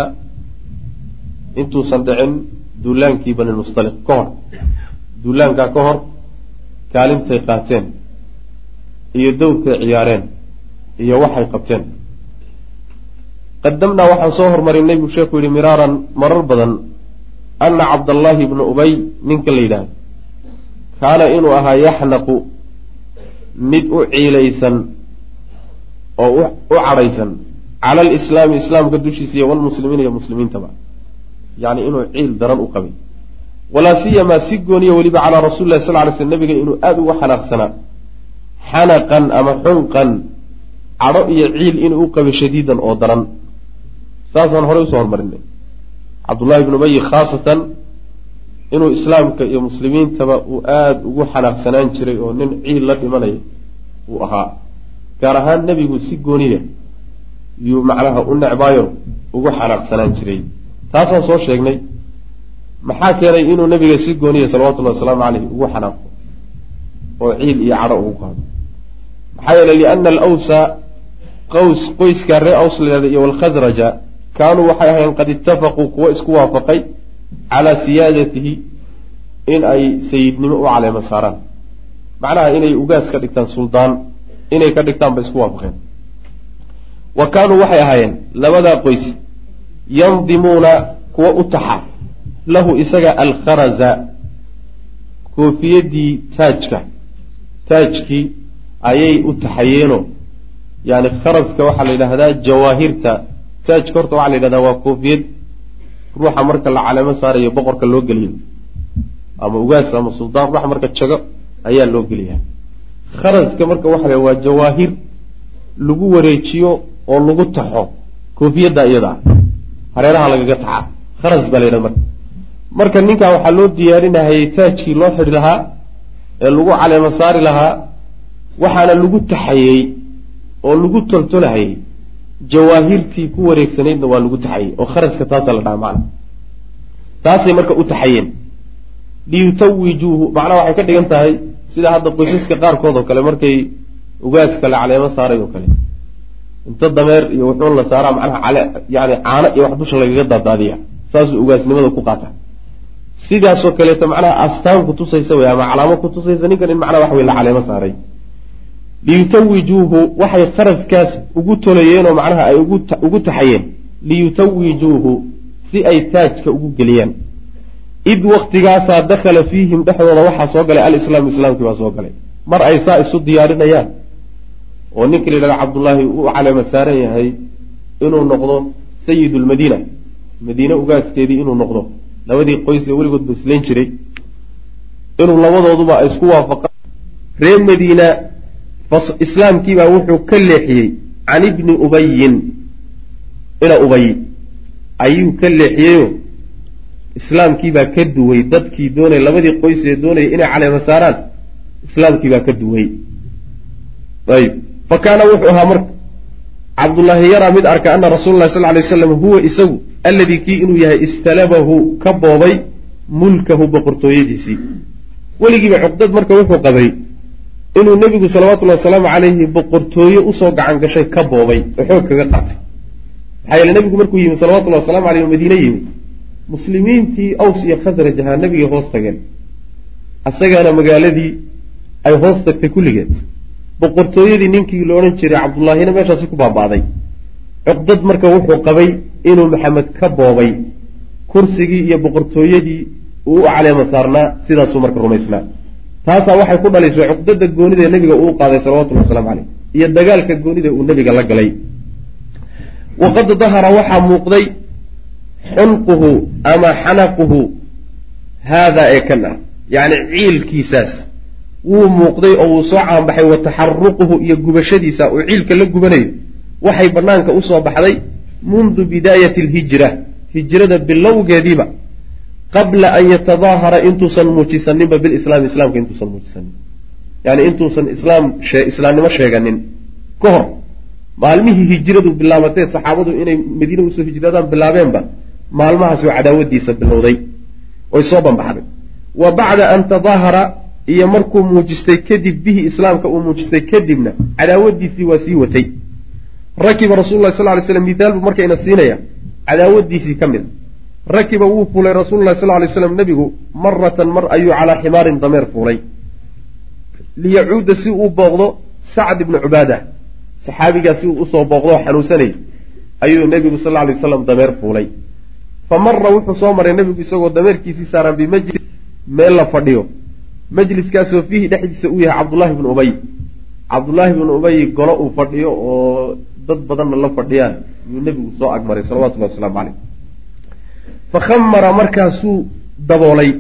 intuusan dhicin duulaankii bani lmustaliq ka hor. Duulaankaa ka hor kaalintay qaateen iyo dowrkay ciyaareen iyo waxay qabteen qadamnaa waxaan soo hormarinay buu sheekhu yihi miraaran marar badan ana cabdallaahi ibnu ubay ninka la yidhaahdo kaana inuu ahaa yaxnaqu mid u ciilaysan oo u cadhaysan cala alislaami islaamka dushiisa iyo walmuslimiina iyo muslimiintaba. Yacni inuu ciil daran u qabay. Walaa siyamaa si gooniya weliba calaa rasuli llahi sal ly sl nabiga inuu aada uga xanaaqsanaa xanaqan ama xunqan cadho iyo ciil inuu u qabay shadiidan oo daran saasaan horey u soo hormarinay. Cabdullahi ibnu ubayi khaasatan inuu islaamka iyo muslimiintaba uu aada ugu xanaaqsanaan jiray oo nin ciil la dhimanaya uu ahaa. Gaar ahaan nebigu si gooniya yuu macnaha u necbaayo ugu xanaaqsanaan jiray. Taasaan soo sheegnay. Maxaa keenay inuu nebiga si gooniya salawatullahi wasalaamu caleyh ugu xanaaqo oo ciil iyo cadho ugu qaado? Maxaa yeelay liana alawsa qaws qoyskaa ree aws layhahda iyo walkhasraja kaanuu waxay ahayn qad itafaquu kuwo isku waafaqay calaa siyaadatihi in ay sayidnimo u caleema saaraan. Macnaha inay ugaas ka dhigtaan suldaan inay ka dhigtaan bay isku waafaqeen. Wa kaanuu waxay ahaayeen labadaa qoys yandimuuna kuwo u taxa lahu isaga alkharaza koofiyadii taajka taajkii ayay u taxayeenoo. Yani kharaska waxaa la yidhaahdaa jawaahirta taajka horta waxaa la yidhahdaa waa koofiyad ruuxa marka la caleemo saarayo boqorka loo geliyo ama ugaas ama suldaan ruuxa marka jago ayaa loo geliyaa. Kharaska marka waxa la waa jawaahir. Lagu wareejiyo oo lagu taxo koofiyadda iyada. Ah hareeraha lagaga taxaa kharas baa la yidhahda marka. Marka ninkaa waxaa loo diyaarinahayay taajkii loo xidhi lahaa ee lagu caleemo saari lahaa waxaana lagu taxayey oo lagu toltolahayay jawaahirtii ku wareegsanaydna waa lagu taxayey oo kharaska taasaa la dhaha macna. Taasay marka u taxayeen. Liyutawijuuhu macnaha waxay ka dhigan tahay sida hadda qoysaska qaarkood oo kale markay ugaaska la caleemo saaray oo kale. Inta dameer iyo wuxuun la saaraa macnaha yani caano iyo wax dusha lagaga daadaadiya saasuu ugaasnimada ku qaata. Sidaasoo kaleeto macnaha astaan kutusaysa wey ama calaamo kutusaysa ninkan in macnaha wax wey la caleemo saaray liyutawijuuhu waxay kharaskaas ugu tolayeenoo macnaha ay ugu taxayeen. liyutawijuuhu si ay taajka ugu geliyaan. id waktigaasaa dakhala fiihim dhexdooda waxaa soo galay alislaamu islaamkii baa soo galay. mar ay saa isu diyaarinayaan. oo ninka la yidhahdo cabdullaahi uu caleema saaran yahay inuu noqdo sayid lmadiina madiine ugaaskeedii inuu noqdo. Labadii qoys ee weligoodba islayn jiray. inuu labadooduba ay isku waafaqaan. reer madiina islaamkiibaa wuxuu ka leexiyey can ibni ubayin ina ubay ayuu ka leexiyeyo. Islaamkiibaa ka duway. Dadkii doonaya labadii qoys ee doonaya inay caleema saaraan islaamkiibaa ka duway. Ayib. Fa kaana wuxuu ahaa marka cabdullaahi yaraa mid arka ana rasuula llahi sal lay slam huwa isagu alladii kii inuu yahay istalabahu ka boobay mulkahu boqortooyadiisii. Weligiiba cuqdad marka wuxuu qabay inuu nebigu salawatullahi wasalaamu calayhi boqortooye u soo gacan gashay ka boobay. Oo xoog kaga qaatay. Maxaa yeele nebigu markuu yimi salawatullahi wasalamu aleyh oo madiine yimi muslimiintii aws iyo khasraj ahaa nebigay hoos tageen. Asagaana magaaladii ay hoos tagtay kulligeed. Boqortooyadii ninkii la odhan jiray cabdullaahina meeshaasi ku baaba'day cuqdad marka wuxuu qabay inuu maxamed ka boobay. Kursigii iyo boqortooyadii uu u caleema saarnaa sidaasuu marka rumaysnaa taasaa waxay ku dhalisay cuqdada goonida nebiga uu qaaday salawatullahi waslamu caleyh iyo dagaalka goonida uu nebiga la galay. waqad dahara waxaa muuqday xunquhu ama xanaquhu haadaa ee kan ah yacni ciilkiisaas. wuu muuqday oo wuu soo caanbaxay wa taxaruquhu iyo gubashadiisa uu ciilka la gubanayo. waxay banaanka u soo baxday mundu bidaayati alhijra hijrada bilowgeediiba qabla an yatadaahara intuusan muujisaninba bilislaami islaamka intuusan muujisanin. Yani intuusan islaam islaamnimo sheeganin. Ka hor maalmihii hijradu bilaabatee saxaabadu inay madiina u soo hijradaan bilaabeenba maalmahaas oo cadaawadiisa bilowday oy soo banbaxday wa bacda an tadaahara iyo markuu muujistay kadib bihi islaamka uu muujistay kadibna cadaawadiisii waa sii watay. Rakiba rasul lah sal lay slam mithaalbu markayna siinaya cadaawadiisii ka mid. a rakiba wuu fuulay rasuulu lahi sal lay slam nebigu maratan mar ayuu calaa ximaarin dameer fuulay. liyacuuda si uu booqdo sacd ibnu cubaada saxaabigaa si uu u soo booqdo oo ayuu nebigu sal lay waslam dameer fuulay. fa mara wuxuu soo maray nebigu isagoo dameerkiisii saaran bimajlis meel la fadhiyo. majliskaasoo fiihi dhexdiisa uu yahay cabdullaahi bnu ubay. Cabdullaahi bnu ubay golo uu fadhiyo oo dad badanna la fadhiyaan yuu nebigu soo agmaray salawatullahi wasalaamu caleyh fakhamara markaasuu daboolay.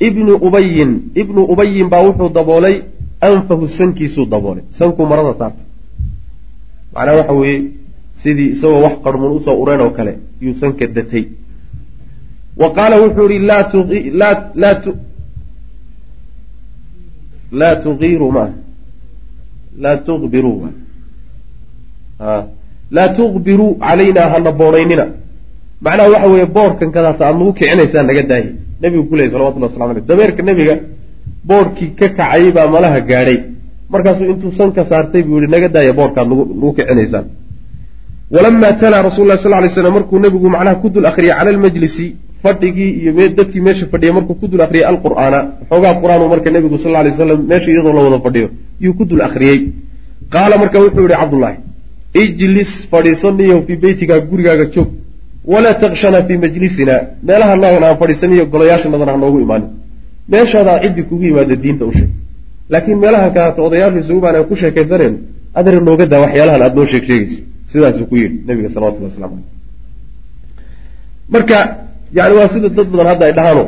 Ibnu ubayin ibnu ubayin baa wuxuu daboolay anfahu sankiisuu daboolay. Sankuu marada saartay. Macnaha waxa weeye sidii isagoo wax qarmuun u soo ureen oo kale yuu sanka datay. Wa qaala wuxuu ihi laa tuiru ma laa tuqbiruu laa tuqbiruu calaynaa hana boonaynina macnaha waxa weeye boorhkan kadaata aad nagu kicinaysaan naga daaye nebigu ku salawatullah waslamu aleyh dameerka nebiga boorhkii ka kacayay baa malaha gaadhay. Markaasuu intuu sanka saartay buu yihi naga daaya boorhkaad nagu kicinaysaan. Walamaa talaa rasul sal lay slam markuu nebigu macnaha ku dul akriyay cala almajlisi fadhigii iyo dadkii meesha fadhiya markuu ku dul akriyay alqur'aana xoogaa qur'aan marka nebigu sal lay waslam meesha iyadoo la wada fadhiyo yuu ku dul akriyey qaala marka wuxuu yihi cabdullaahi ijlis fadhiiso niyahu fii beytigaa gurigaaga joog walaa takshana fii majlisina meelaha noogan aan fadhiisaniyo golayaashanadan ha noogu imaanin meeshaadaa ciddii kugu yimaada diinta u sheeg laakiin meelaha kaleeto odayaashu isugu baan aan ku sheekaysanayno adana nooga daa waxyaalahan aada noo sheeg sheegayso sidaasuu ku yidhi nabiga salawatullah waslamu caleyh marka yani waa sida dad badan hadda ay dhahaano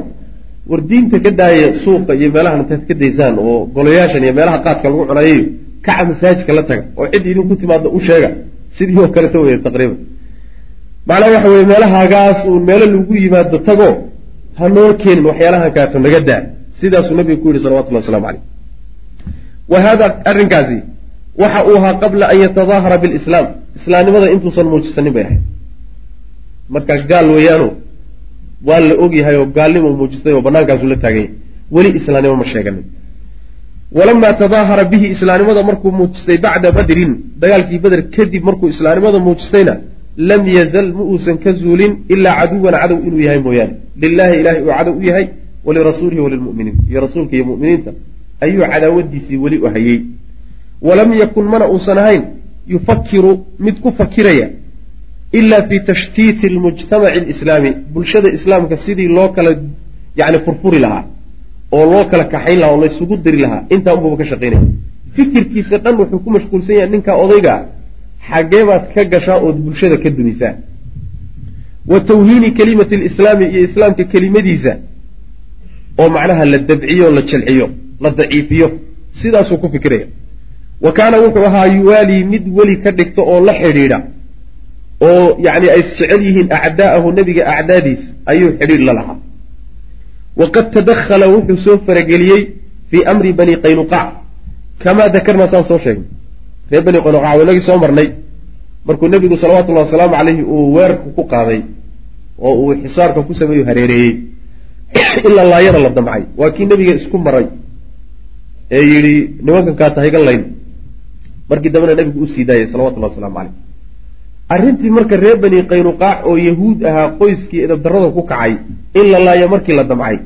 war diinta ka daaya suuqa iyo meelahan intaad ka daysaan oo golayaashan iyo meelaha qaadka lagu cunayayo kaca masaajidka la taga oo cid idinku timaadda u sheega sidii oo kaleta wey taqriiban macnaha waxa weye meelahaagaas uun meelo lagu yimaado tago ha noo keenin waxyaalahan kaato naga daa sidaasuu nabigu ku yihi salawatullah waslamu caleyh wa hada arrinkaasi waxa uu ahaa qabla an yatadaahara bilislaam. Islaamnimada intuusan muujisanin bay ahayd. Marka gaal weeyaano waa la ogyahay oo gaalnimo muujistay oo bannaankaasu la taaganya weli islaamnimo ma sheeganin. Walamaa tadaahara bihi islaamnimada markuu muujistay bacda badrin dagaalkii beder kadib markuu islaamnimada muujistayna lam yazal ma uusan ka zuulin ilaa caduwan cadow inuu yahay mooyaane. Lilaahi ilahay uu cadow u yahay walirasuulihi walilmuminiin. Iyo rasuulka iyo muminiinta ayuu cadaawadiisii weli u hayey walam yakun mana uusan ahayn yufakiru mid ku fakiraya ila fi tashtiiti lmujtamaci alislaami. Bulshada islaamka sidii loo kala yani furfuri lahaa oo loo kala kaxayn lahaa oo laysugu diri lahaa intaa unbuba ka shaqaynaya. Fikirkiisa dhan wuxuu ku mashquulsan yahay ninka odayga xaggee baad ka gashaa ood bulshada ka dumisaa wa tawhiini kelimati lislaami iyo islaamka kelimadiisa oo macnaha la dabciyo la jalciyo la daciifiyo sidaasuu ku fikiraya wa kaana wuxuu ahaa yuwaalii mid weli ka dhigto oo la xidhiidha oo yacni ay isjecel yihiin acdaa'ahu nebiga acdaadiisa ayuu xidhiidh la lahaa. Waqad tadakhala wuxuu soo farageliyey fii amri bani qaynuqac kamaa dakarnaa saan soo sheegnay reer bani qaynuqac waynagii soo marnay. Markuu nebigu salawatullahi wasalaamu caleyhi uu weerarka ku qaaday oo uu xisaarka ku sameeyo hareereeyey ilaa laayana la damcay. Waa kii nebiga isku maray ee yidhi nimankan kaa tahay ga layn. Markii dambena nebigu u sii daayay salawatullahi wasalaamu caleyh arrintii marka reer bani qaynuqaac oo yahuud ahaa qoyskii edabdarrada ku kacay in la laayo markii la damcay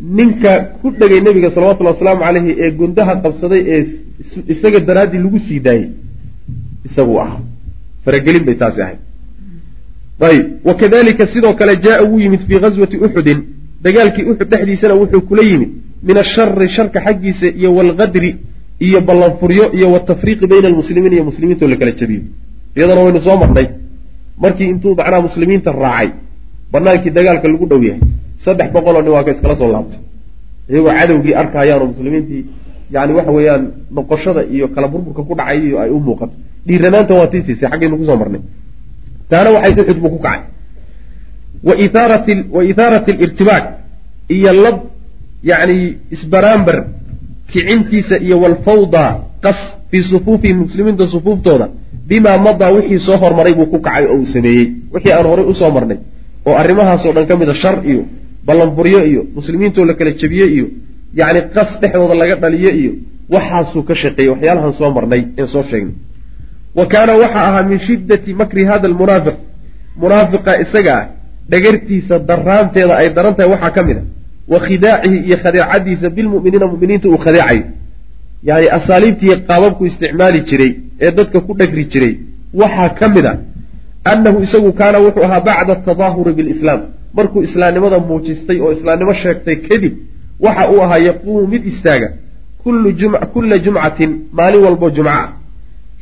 ninka ku dhegay nebiga salawatullahi wasalaamu caleyhi ee gundaha qabsaday ee isaga daraaddii lagu sii daayey isaguu ahaa. Faragelin bay taasi ahayd. Ayb wa kadalika sidoo kale jaa wuu yimid fii ghaswati uxudin dagaalkii uxud dhexdiisana wuxuu kula yimid. Min ashari sharka xaggiisa iyo waalqadri iyo ballanfuryo iyo watafriiqi bayna almuslimiin iyo muslimiintoo la kala jabiyo iyadana waynu soo marnay. Markii intuu macnaha muslimiinta raacay banaankii dagaalka lagu dhow yahay. Saddex boqoloo nin waa ka iskala soo laabtay. Iyagoo cadowgii arkayaan oo muslimiintii yani waxa weeyaan noqoshada iyo kala burburka ku dhacay iyo ay u muuqato. Dhiiranaanta waa tii siisay xaggaynu ku soo marnay. Taana waxay uxud buu ku kacay. Wa ithaarat alirtibaak iyo lab yani isbaraambar kicintiisa iyo walfawda qas fii sufuufihim muslimiinta sufuuftooda bimaa madaa wixii soo hormaray buu ku kacay oo uu sameeyey. Wixii aan horay u soo marnay oo arrimahaasoo dhan ka mid a shar iyo ballanburyo iyo muslimiintoo la kala jebiye iyo yacni qas dhexdooda laga dhaliyo iyo waxaasuu ka shaqeeyey waxyaalahan soo marnay een soo sheegnay. Wa kaana waxaa ahaa min shiddati makri hada almunaafiq. Munaafiqa isaga ah dhagartiisa daraanteeda ay daran tahay waxaa ka mid a wa khidaacihi iyo khadeecadiisa bilmu'miniina mu'miniinta uu khadeecayo yani asaaliibtii qaababku isticmaali jiray ee dadka ku dhagri jiray waxaa ka mid a annahu isagu kaana wuxuu ahaa bacda atadaahuri bilislaam markuu islaamnimada muujistay oo islaamnimo sheegtay kadib waxa uu ahaa yaquumu mid istaaga kulla jumcatin maalin walbo jumca ah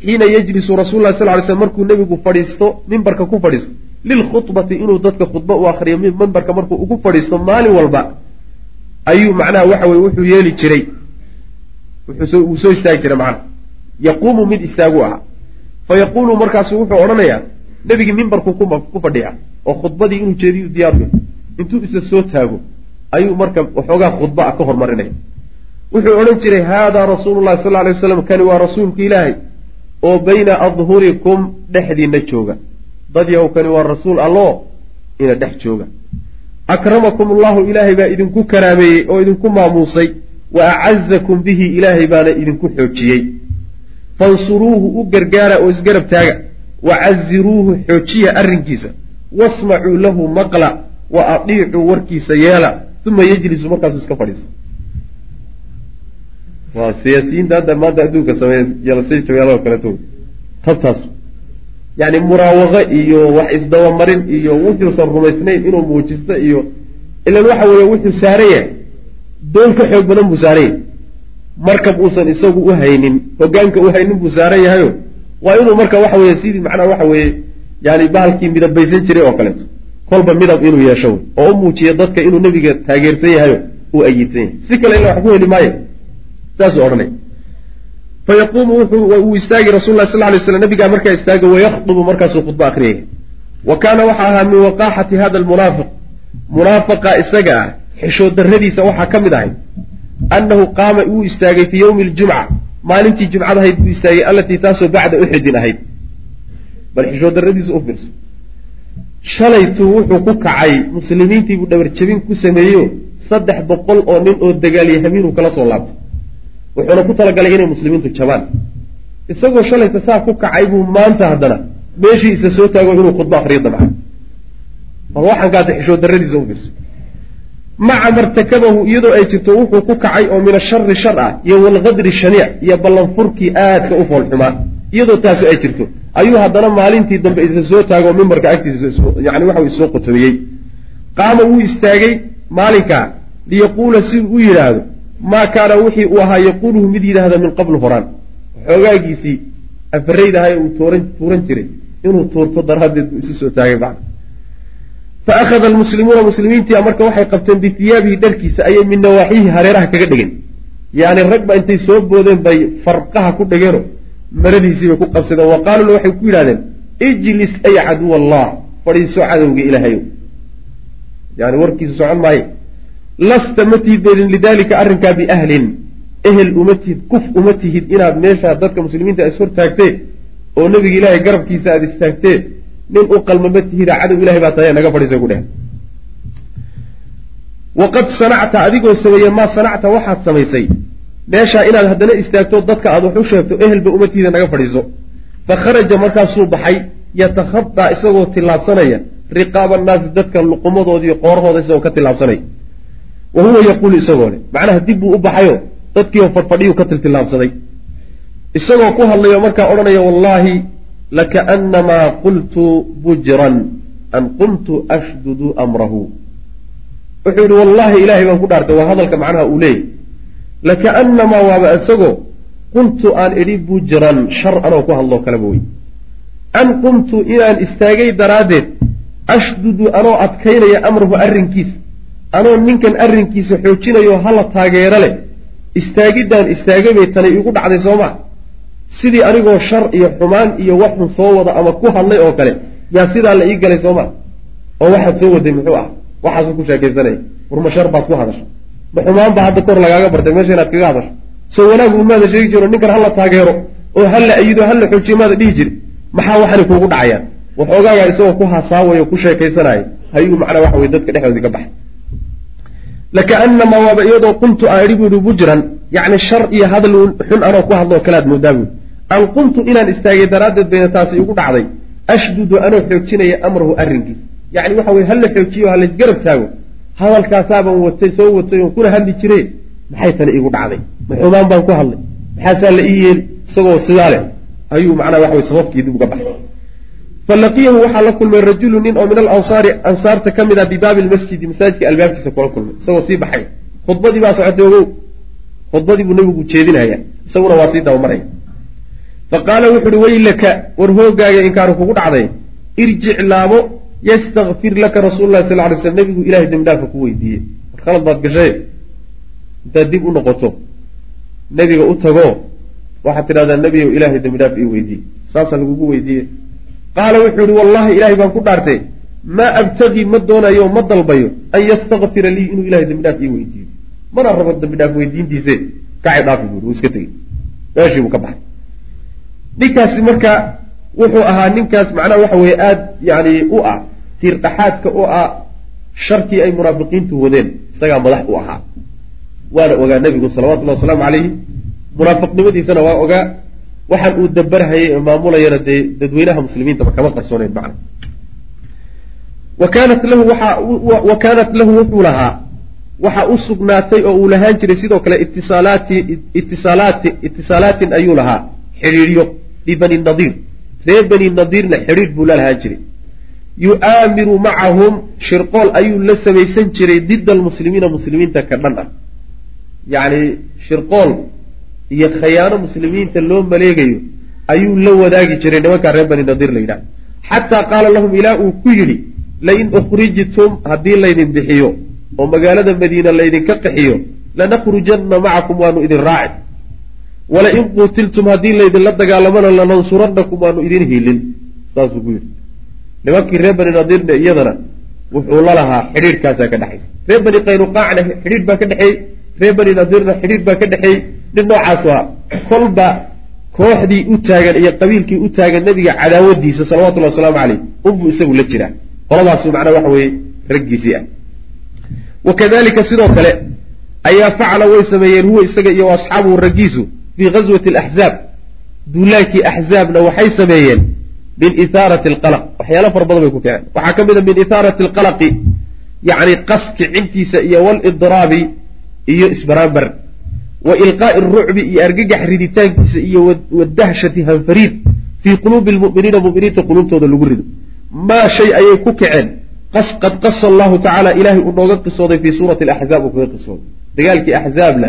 xiina yejlisu rasul lah sal ly slm markuu nebigu fadhiisto mimbarka ku fadhiisto lilkhudbati inuu dadka khudbo u akriyo mimbarka markuu ugu fadhiisto maalin walba ayuu macnaha waxa weye wuxuu yeeli jiray wuu soo istaagi jiray macnaha yaquumu mid istaagu ahaa fa markaasu wuxuu odhanayaa nebigii mimbarkuu ku fadhiyaa oo khudbadii inuu jeediyu diyaaruya intuu isa soo taago ayuu marka waxoogaa khudba a ka hormarinaya wuxuu odhan jiray haadaa rasuulullahi sal alay waslam kani waa rasuulku ilaahay oo bayna adhurikum dhexdiina jooga. Dad yahow kani waa rasuul alloo ina dhex jooga. Akramakum allahu ilaahay baa idinku karaameeyey oo idinku maamuusay. Wa acazakum bihi ilaahay baana idinku xoojiyey. Fansuruuhu u gargaara oo isgarab taaga wa caziruuhu xoojiya arrinkiisa wasmacuu lahu maqla wa adiicuu warkiisa yeela uma yejlisu markaasuu iska fadhiisa waa siyaasiyiinta hadda maanta adduunka sameeya jalsayjooyaaloo kaleeto tabtaas yani muraawaqo iyo wax isdabamarin iyo wuxuusan rumaysnayn inuu muujisto iyo ilan waxa weeye wuxuu saaran yahay doon ka xoog badan buu saaran yahay markab uusan isagu u haynin hogaanka u haynin buu saaran yahayo waa inuu marka waxa weye sidii macnaha waxa weeye yani bahalkii midabaysan jiray oo kaleeto. Kolba midab inuu yeesho oo u muujiya dadka inuu nebiga taageersan yahayo uu ayidsan yahay. Si kale ila wax ku heli maayo. Saasuu odhanay. Fayaquumu wuu istaagi rasul lah sal lay slam nabigaa markaa istaaga wayakhdubu markaasuu khudbo akhriyaya wa kaana waxaa ahaa min waqaaxati hada almunaafiq munaafaqa isaga ah xishood darradiisa waxaa ka mid ahay annahu qaama wuu istaagay fii yowmi ljumca maalintii jumcada ahayd buu istaagay allatii taasoo bacda uxudin ahayd. Bal xishood darradiisa u fiirso shalaytuu wuxuu ku kacay muslimiintii buu dhabarjabin ku sameeyeyo saddex boqol oo nin oo dagaalyahamiinuu kala soo laabtay wuxuuna ku talagalay inay muslimiintu jabaan. Isagoo shalayta saa ku kacay buu maanta haddana meeshii isa soo taago inuu khudbo akriyo damca bal waxaan kaata xishood darradiisa u fiirso maca martakabahu iyadoo ay jirto wuxuu ku kacay oo min ashari shar ah iyo walqadri shaniic iyo ballanfurkii aadka u foolxumaa. Iyadoo taasu ay jirto ayuu haddana maalintii dambe isa soo taago mimbarka agtiisa yani waxa isoo qotomiyey qaama wuu istaagay maalinkaa liyaquula si u yidhaahdo maa kaana wixii uu ahaa yaquuluhu mid yidhaahda min qablu horaan. Xoogaagiisii afaraydahay uu tuuran tuuran jiray inuu tuurto daraaddeed buu isu soo taagay bacd fa akhada almuslimuuna muslimiintii marka waxay qabteen bihiyaabihi dharkiisa ayay min nawaaxiihi hareeraha kaga dhegeen yani ragba intay soo boodeen bay farqaha ku dhegeenoo maradiisii bay ku qabsadeen wa qaaluu waxay ku yidhahdeen ijlis ay caduw allah fadhiiso cadowga ilaahayow yani warkiisu socon maaye lasta ma tihid baydin lidaalika arrinkaa biahlin ehel uma tihid kuf uma tihid inaad meeshaa dadka muslimiinta is hortaagtee oo nebiga ilaahay garabkiisa aada istaagtee nin u qalma ma tihida cadow ilahay baa tahay naga fadhiisa ku dheh waqad sanacta adigoo sameeye maa sanacta waxaad samaysay. Meeshaa inaad haddana istaagto dadka aad wax u sheegto ehelba uma tihida naga fadhiiso. Fa kharaja markaasuu baxay yatakhadaa isagoo tillaabsanaya. Riqaaba annaasi dadka luqumadoodiiyo qoorahooda isagoo ka tillaabsanaya. Wa huwa yaquulu isagoo leh macnaha dib buu u baxayo dadkiioo fadhfadhiyuu ka tiltillaabsaday. Isagoo ku hadlayo markaa odhanaya wallaahi lakaannamaa qultu bujran an qumtu ashdudu amrahu wuxuu yidhi wallaahi ilaahay baan ku dhaartay waa hadalka macnaha uu leeyay lakaannamaa waaba isagoo qultu aan idhi bujran shar anoo ku hadloo kaleba wey an qumtu inaan istaagay daraaddeed ashdudu anoo adkaynaya amrahu arrinkiisa anoo ninkan arrinkiisa xoojinayo hala taageero leh istaagiddaan istaagay bay tani iigu dhacday soo maa sidii anigoo shar iyo xumaan iyo waxun soo wada ama ku hadlay oo kale yaa sidaa la ii galay soo maa oo waxaad soo waday muxuu ah waxaasuu ku sheekaysanaya warma shar baad ku hadasho. ma xumaan baa hadda kor lagaaga bartay meesha inaad kaga hadasho. soo wanaagu maada sheegi jiro ninkan hala taageero oo hala ayido hala xoojiyo maada dhihi jiri maxaa waxani kuugu dhacayaan? waxoogaagaa isagoo ku hasaawayo ku sheekaysanaya hayuu macnaa waxa weye dadka dhexdoodii ka baxay lakaanamaa waaba iyadoo qumtu aan idhi buuhi bujran yacni shar iyo hadal xun anoo ku hadloo kalead moodaa buui an qumtu inaan istaagay daraaddeed bayna taasi igu dhacday ashdudu anoo xoojinaya amrahu arrinkiisa yacni waxa weye hala xoojiyo ha laysgarab taago hadalkaasaaban watay soo watay oon kuna hadli jire maxay tani iigu dhacday ma xumaan baan ku hadlay maxaasaa la ii yeeli isagoo sidaa leh ayuu macnaa waxa weye sababkii dib uga baxay falaqiyahu waxaa la kulmay rajulu nin oo min alansaari ansaarta ka mid ah bibaabi lmasjidi masaajidka albaabkiisa kula kulmay isagoo sii baxay khudbadii baa socotay ogow khudbadii buu nebigu jeedinaya isaguna waa sii dabamaraya fa qaala wuxu uhi waylaka war hoogaaga inkaaru kugu dhacday irjic laabo yastakfir laka rasuulu lahi sal lay slam nebigu ilahay dembidhaafa ku weydiiyey war khalad baad gashay intaad dib u noqoto nebiga u tago waxaad tidhahdaa nebiyow ilaahay dembidhaaf ii weydiiye saasaa lagugu weydiiye qaala wuxuu yihi wallahi ilaahay baan ku dhaartay maa abtagii ma doonayo ma dalbayo an yastakfira lii inuu ilahay dembidhaaf ii weydiiyo. Mana rabo dembidhaaf weydiintiise kacay dhaafi wuu iska tegey. Meeshii buu ka baxay. Ninkaasi marka wuxuu ahaa ninkaas macnaha waxa weeye aada yani u ah tiirdhaxaadka u ah sharkii ay munaafiqiintu wadeen isagaa madax u ahaa. Waana ogaa nebigu salawatullahi wasalaamu calayhi munaafiqnimadiisana waa ogaa waxaan uu dabarhayay ee maamulayana dee dadweynaha muslimiintaba kama qarsooneyn macna wa kaanat lahu wa kaanat lahu wuxuu lahaa waxa u sugnaatay oo uu lahaan jiray sidoo kale itisaalaati itisaalaati itisaalaatin ayuu lahaa xidhiidhyo bibani nadiir. Reer bani nadiirna xidhiidh buu la lahaan jiray. Yu'aamiru macahum shirqool ayuu la samaysan jiray dida almuslimiina muslimiinta ka dhan ah. Yacni shirqool iyo khayaano muslimiinta loo maleegayo ayuu la wadaagi jiray nimankaa reer bani nadiir la yidhaha xataa qaala lahum ilaa uu ku yidhi lain ukhrijtum haddii laydin bixiyo oo magaalada madiina laydinka qaxiyo lanakhrujanna macakum waanu idin raaci walain quutiltum haddii laydinla dagaalamana lanansurannakum waanu idin hiilin. Saasuu ku yidhi. Nimankii reer bani nadiirna iyadana wuxuu la lahaa xidhiidhkaasaa ka dhexaysa reer bani qaynuqaacna xidhiidh baa ka dhexeeyey reer bani nadiirna xidhiidh baa ka dhexeeyey nin noocaasu ah kolba kooxdii u taagan iyo qabiilkii u taagan nabiga cadaawadiisa salawatullahi wasalaamu caleyh unbuu isagu la jiraa. Qoladaasu macnaa waxa weeye raggiisii ah. Wa kadalika sidoo kale ayaa facala way sameeyeen huwa isaga iyo asxaabuhu raggiisu fii ghaswati alaxzaab duulaankii axzaabna waxay sameeyeen min ithaarati alqalaq. Waxyaala fara badan bay ku kaceen waxaa ka mid a min ithaarati alqalaqi yacni qas kicintiisa iyo walidraabi iyo isbaraambar wa ilqaa'i arucbi iyo argagax riditaankiisa iyo wadahshati hanfariid fii quluubi lmu'miniina mu'miniinta quluubtooda lagu rido. Maa shay ayay ku kaceen qas qad qasa allahu tacaala ilaahay uu nooga qisooday fii suurati alaxzaab uu kaga qisooday. Dagaalkii axzaabna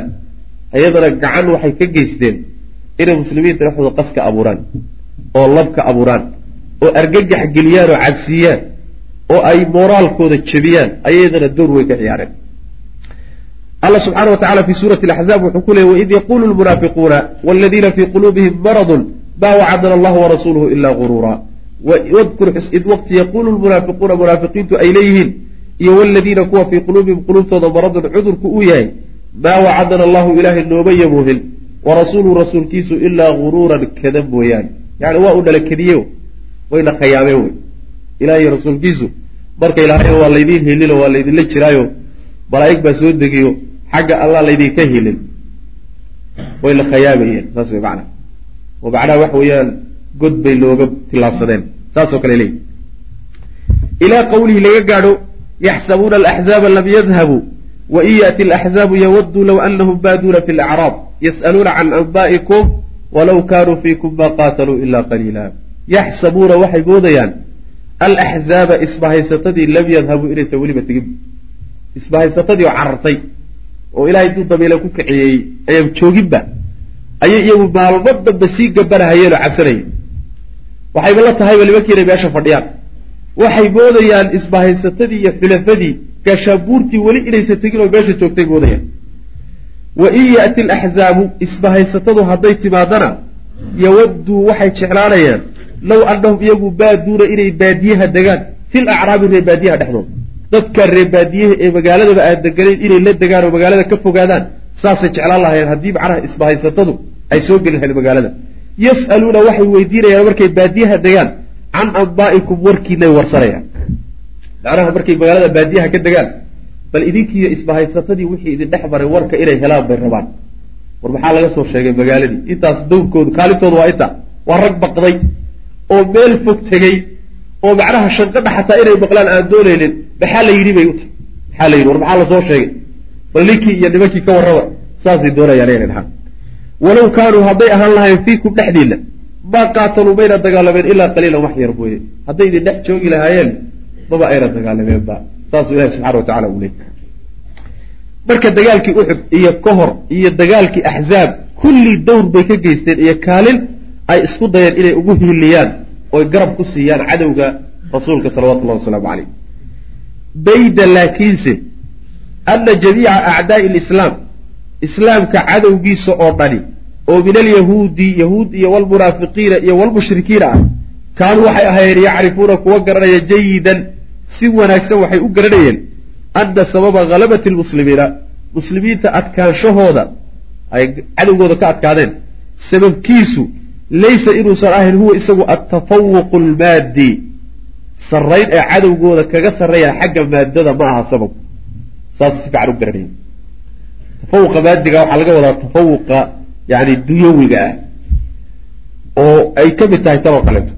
iyadana gacan waxay ka geysteen inay muslimiinta dhexdooda qaska abuuraan oo labka abuuraan oo argagax geliyaan oo cabsiiyaan oo ay moraalkooda jebiyaan ayadana dowr way ka ciyaareen alla subxaana wa tacala fi suurati alaxzaab wuxuu ku leeyay waid yaquulu lmunaafiquuna waladiina fii quluubihim maradun ma wacadana allahu warasuuluhu ilaa guruura wadkur id waqti yaquulu lmunaafiquuna munaafiqiintu ay leeyihiin iyo waladiina kuwa fii quluubihim quluubtooda maradun cudurku uu yahay maa wacadana allahu ilaahay nooma yamuuhin warasuuluhu rasuulkiisu ilaa guruuran kada mooyaane. Yani waa u dhala kadiye wayna khayaameen wey. Ilahiy rasuulkiisu markay lahayn waa laydiin helino waa laydinla jiraayo malaa'ig baa soo degiyo xagga allah laydinka helin. Wayna khayaamayeen saas way macnaha oo macnaha waxa weeyaan god bay looga tillaabsadeen saasoo kale leeyi ilaa qawlihi laga gaadho yaxsabuuna alaxzaaba lam yadhabuu wain yaأti alaxzaabu yawaduu low anahum baaduuna fi lacraab yas'aluuna can anba'ikum walow kaanuu fiikum ma qaataluu ila qaliila yaxsabuuna waxay moodayaan alaxzaaba isbahaysatadii lam yadhabuu inaysan weliba tegin. Isbahaysatadii oo carartay oo ilahay duu dabiila ku kaciyeeyey ayaan jooginba ayay iyagu maalmo dambe sii gabanahayeen oo cabsanayeen. Waxayba la tahayba nimankii inay meesha fadhiyaan. Waxay moodayaan isbahaysatadii iyo xulafadii gaashaabuurtii weli inaysan tegin oo meesha joogtay moodayaan. Wa in yaati alaxzaabu isbahaysatadu hadday timaadana yawadduu waxay jeclaanayaan low annahum iyagu baaduuna inay baadiyaha degaan fil acraabi reebaadiyaha dhexdooda dadka reebaadiyaha ee magaaladaba aan deganayn inay la degaan oo magaalada ka fogaadaan saasay jeclaan lahayeen haddii macnaha isbahaysatadu ay soo geli lahayd magaalada. Yas'aluuna waxay weydiinayaan markay baadiyaha degaan can ambaa'ikum warkiinay warsanayaan. Macnaha markay magaalada baadiyaha ka degaan bal idinkiiyo isbahaysatadii wixii idin dhex maray warka inay helaan bay rabaan. War maxaa laga soo sheegay magaaladii? Intaas dawrkoodu kaalintoodu waa inta waa rag baqday oo meel fog tegey oo macnaha shanqadha xataa inay maqlaan aan doonaynin maxaa la yidhi bay u tahay? Maxaa la yidhi? War maxaa la soo sheegay? Bal ninkii iyo nimankii ka warraba saasay doonayaan inay dhahaan walow kaanuu hadday ahaan lahayn fiikum dhexdiinna maa qaataluu mayna dagaalameen ilaa qaliilan wax yar mooye hadday idin dhex joogi lahaayeen maba ayna dagaalameenba saasuu ilahi subxana wa tacala uu leey marka dagaalkii uxud iyo ka hor iyo dagaalkii axzaab kullii dowr bay ka geysteen iyo kaalin ay isku dayeen inay ugu hiiliyaan oy garab ku siiyaan cadowga rasuulka salawatullahi wasalaamu caleyh bayda laakiinse ana jamiica acdaai lislaam islaamka cadowgiisa oo dhani oo min alyahuudi yahuud iyo walmunaafiqiina iyo walmushrikiina ah kaanuu waxay ahaayeen yacrifuuna kuwa garanaya jayidan si wanaagsan waxay u garanayeen ana sababa halabati lmuslimiina muslimiinta adkaanshahooda ay cadowgooda ka adkaadeen. Sababkiisu laysa inuusan ahayn huwa isagu altafawuqu almaadi sarrayn ee cadowgooda kaga sarreeya xagga maadada ma aha sabab. Saas si fiican u garanaya tafawuqa maadiga waxaa laga wadaa tafawuqa yani dunyawiga ah oo ay ka mid tahay tan oo kaleeto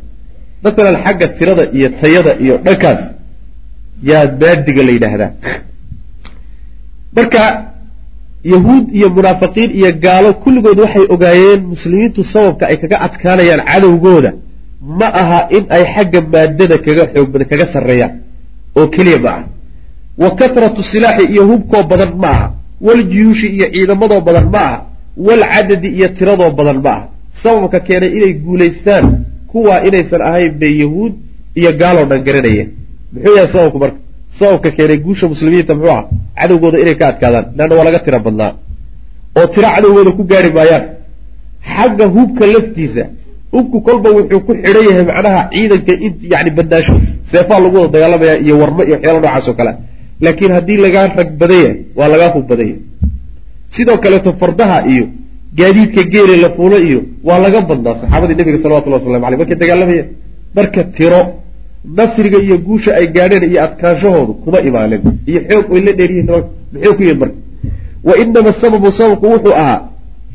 masalan xagga tirada iyo tayada iyo dhankaas yaa maadiga la yidhaahdaa marka yahuud iyo munaafiqiin iyo gaalo kulligood waxay ogaayeen muslimiintu sababka ay kaga adkaanayaan cadowgooda ma aha in ay xagga maadada kaga xoog kaga sarreeyaan oo keliya ma aha. Wa katratu silaaxi iyo hubkoo badan ma aha. Waljuyuushi iyo ciidamadoo badan ma aha. Walcadadi iyo tiradoo badan ma aha. Sababka keenay inay guulaystaan kuwaa inaysan ahayn bay yahuud iyo gaaloo dhan garanayeen. Muxuu yahay sababku marka? Sababka keenay guusha muslimiinta muxuu aha cadowgooda inay ka adkaadaan. Leanna waa laga tira badnaa. Oo tiro cadowgooda ku gaari maayaan. Xagga hubka laftiisa hubku kolba wuxuu ku xidhan yahay macnaha ciidanka in yani badnaashiisa seefaa lagu wada dagaalamaya iyo warmo iyo waxyaala noocaas oo kale. Laakiin haddii lagaa rag badan yahay waa lagaa hub badan yahay. Sidoo kaleeto fardaha iyo gaadiidka geele la fuulo iyo waa laga badnaa saxaabadii nabiga salawatullah waslamu aleyh markay dagaalamayeen marka tiro nasriga iyo guusha ay gaadheen iyo adkaanshahoodu kuma imaanin iyo xoog way la dheeriyihin muxuu ku yihiin marka? Wa inama sababu sababku wuxuu ahaa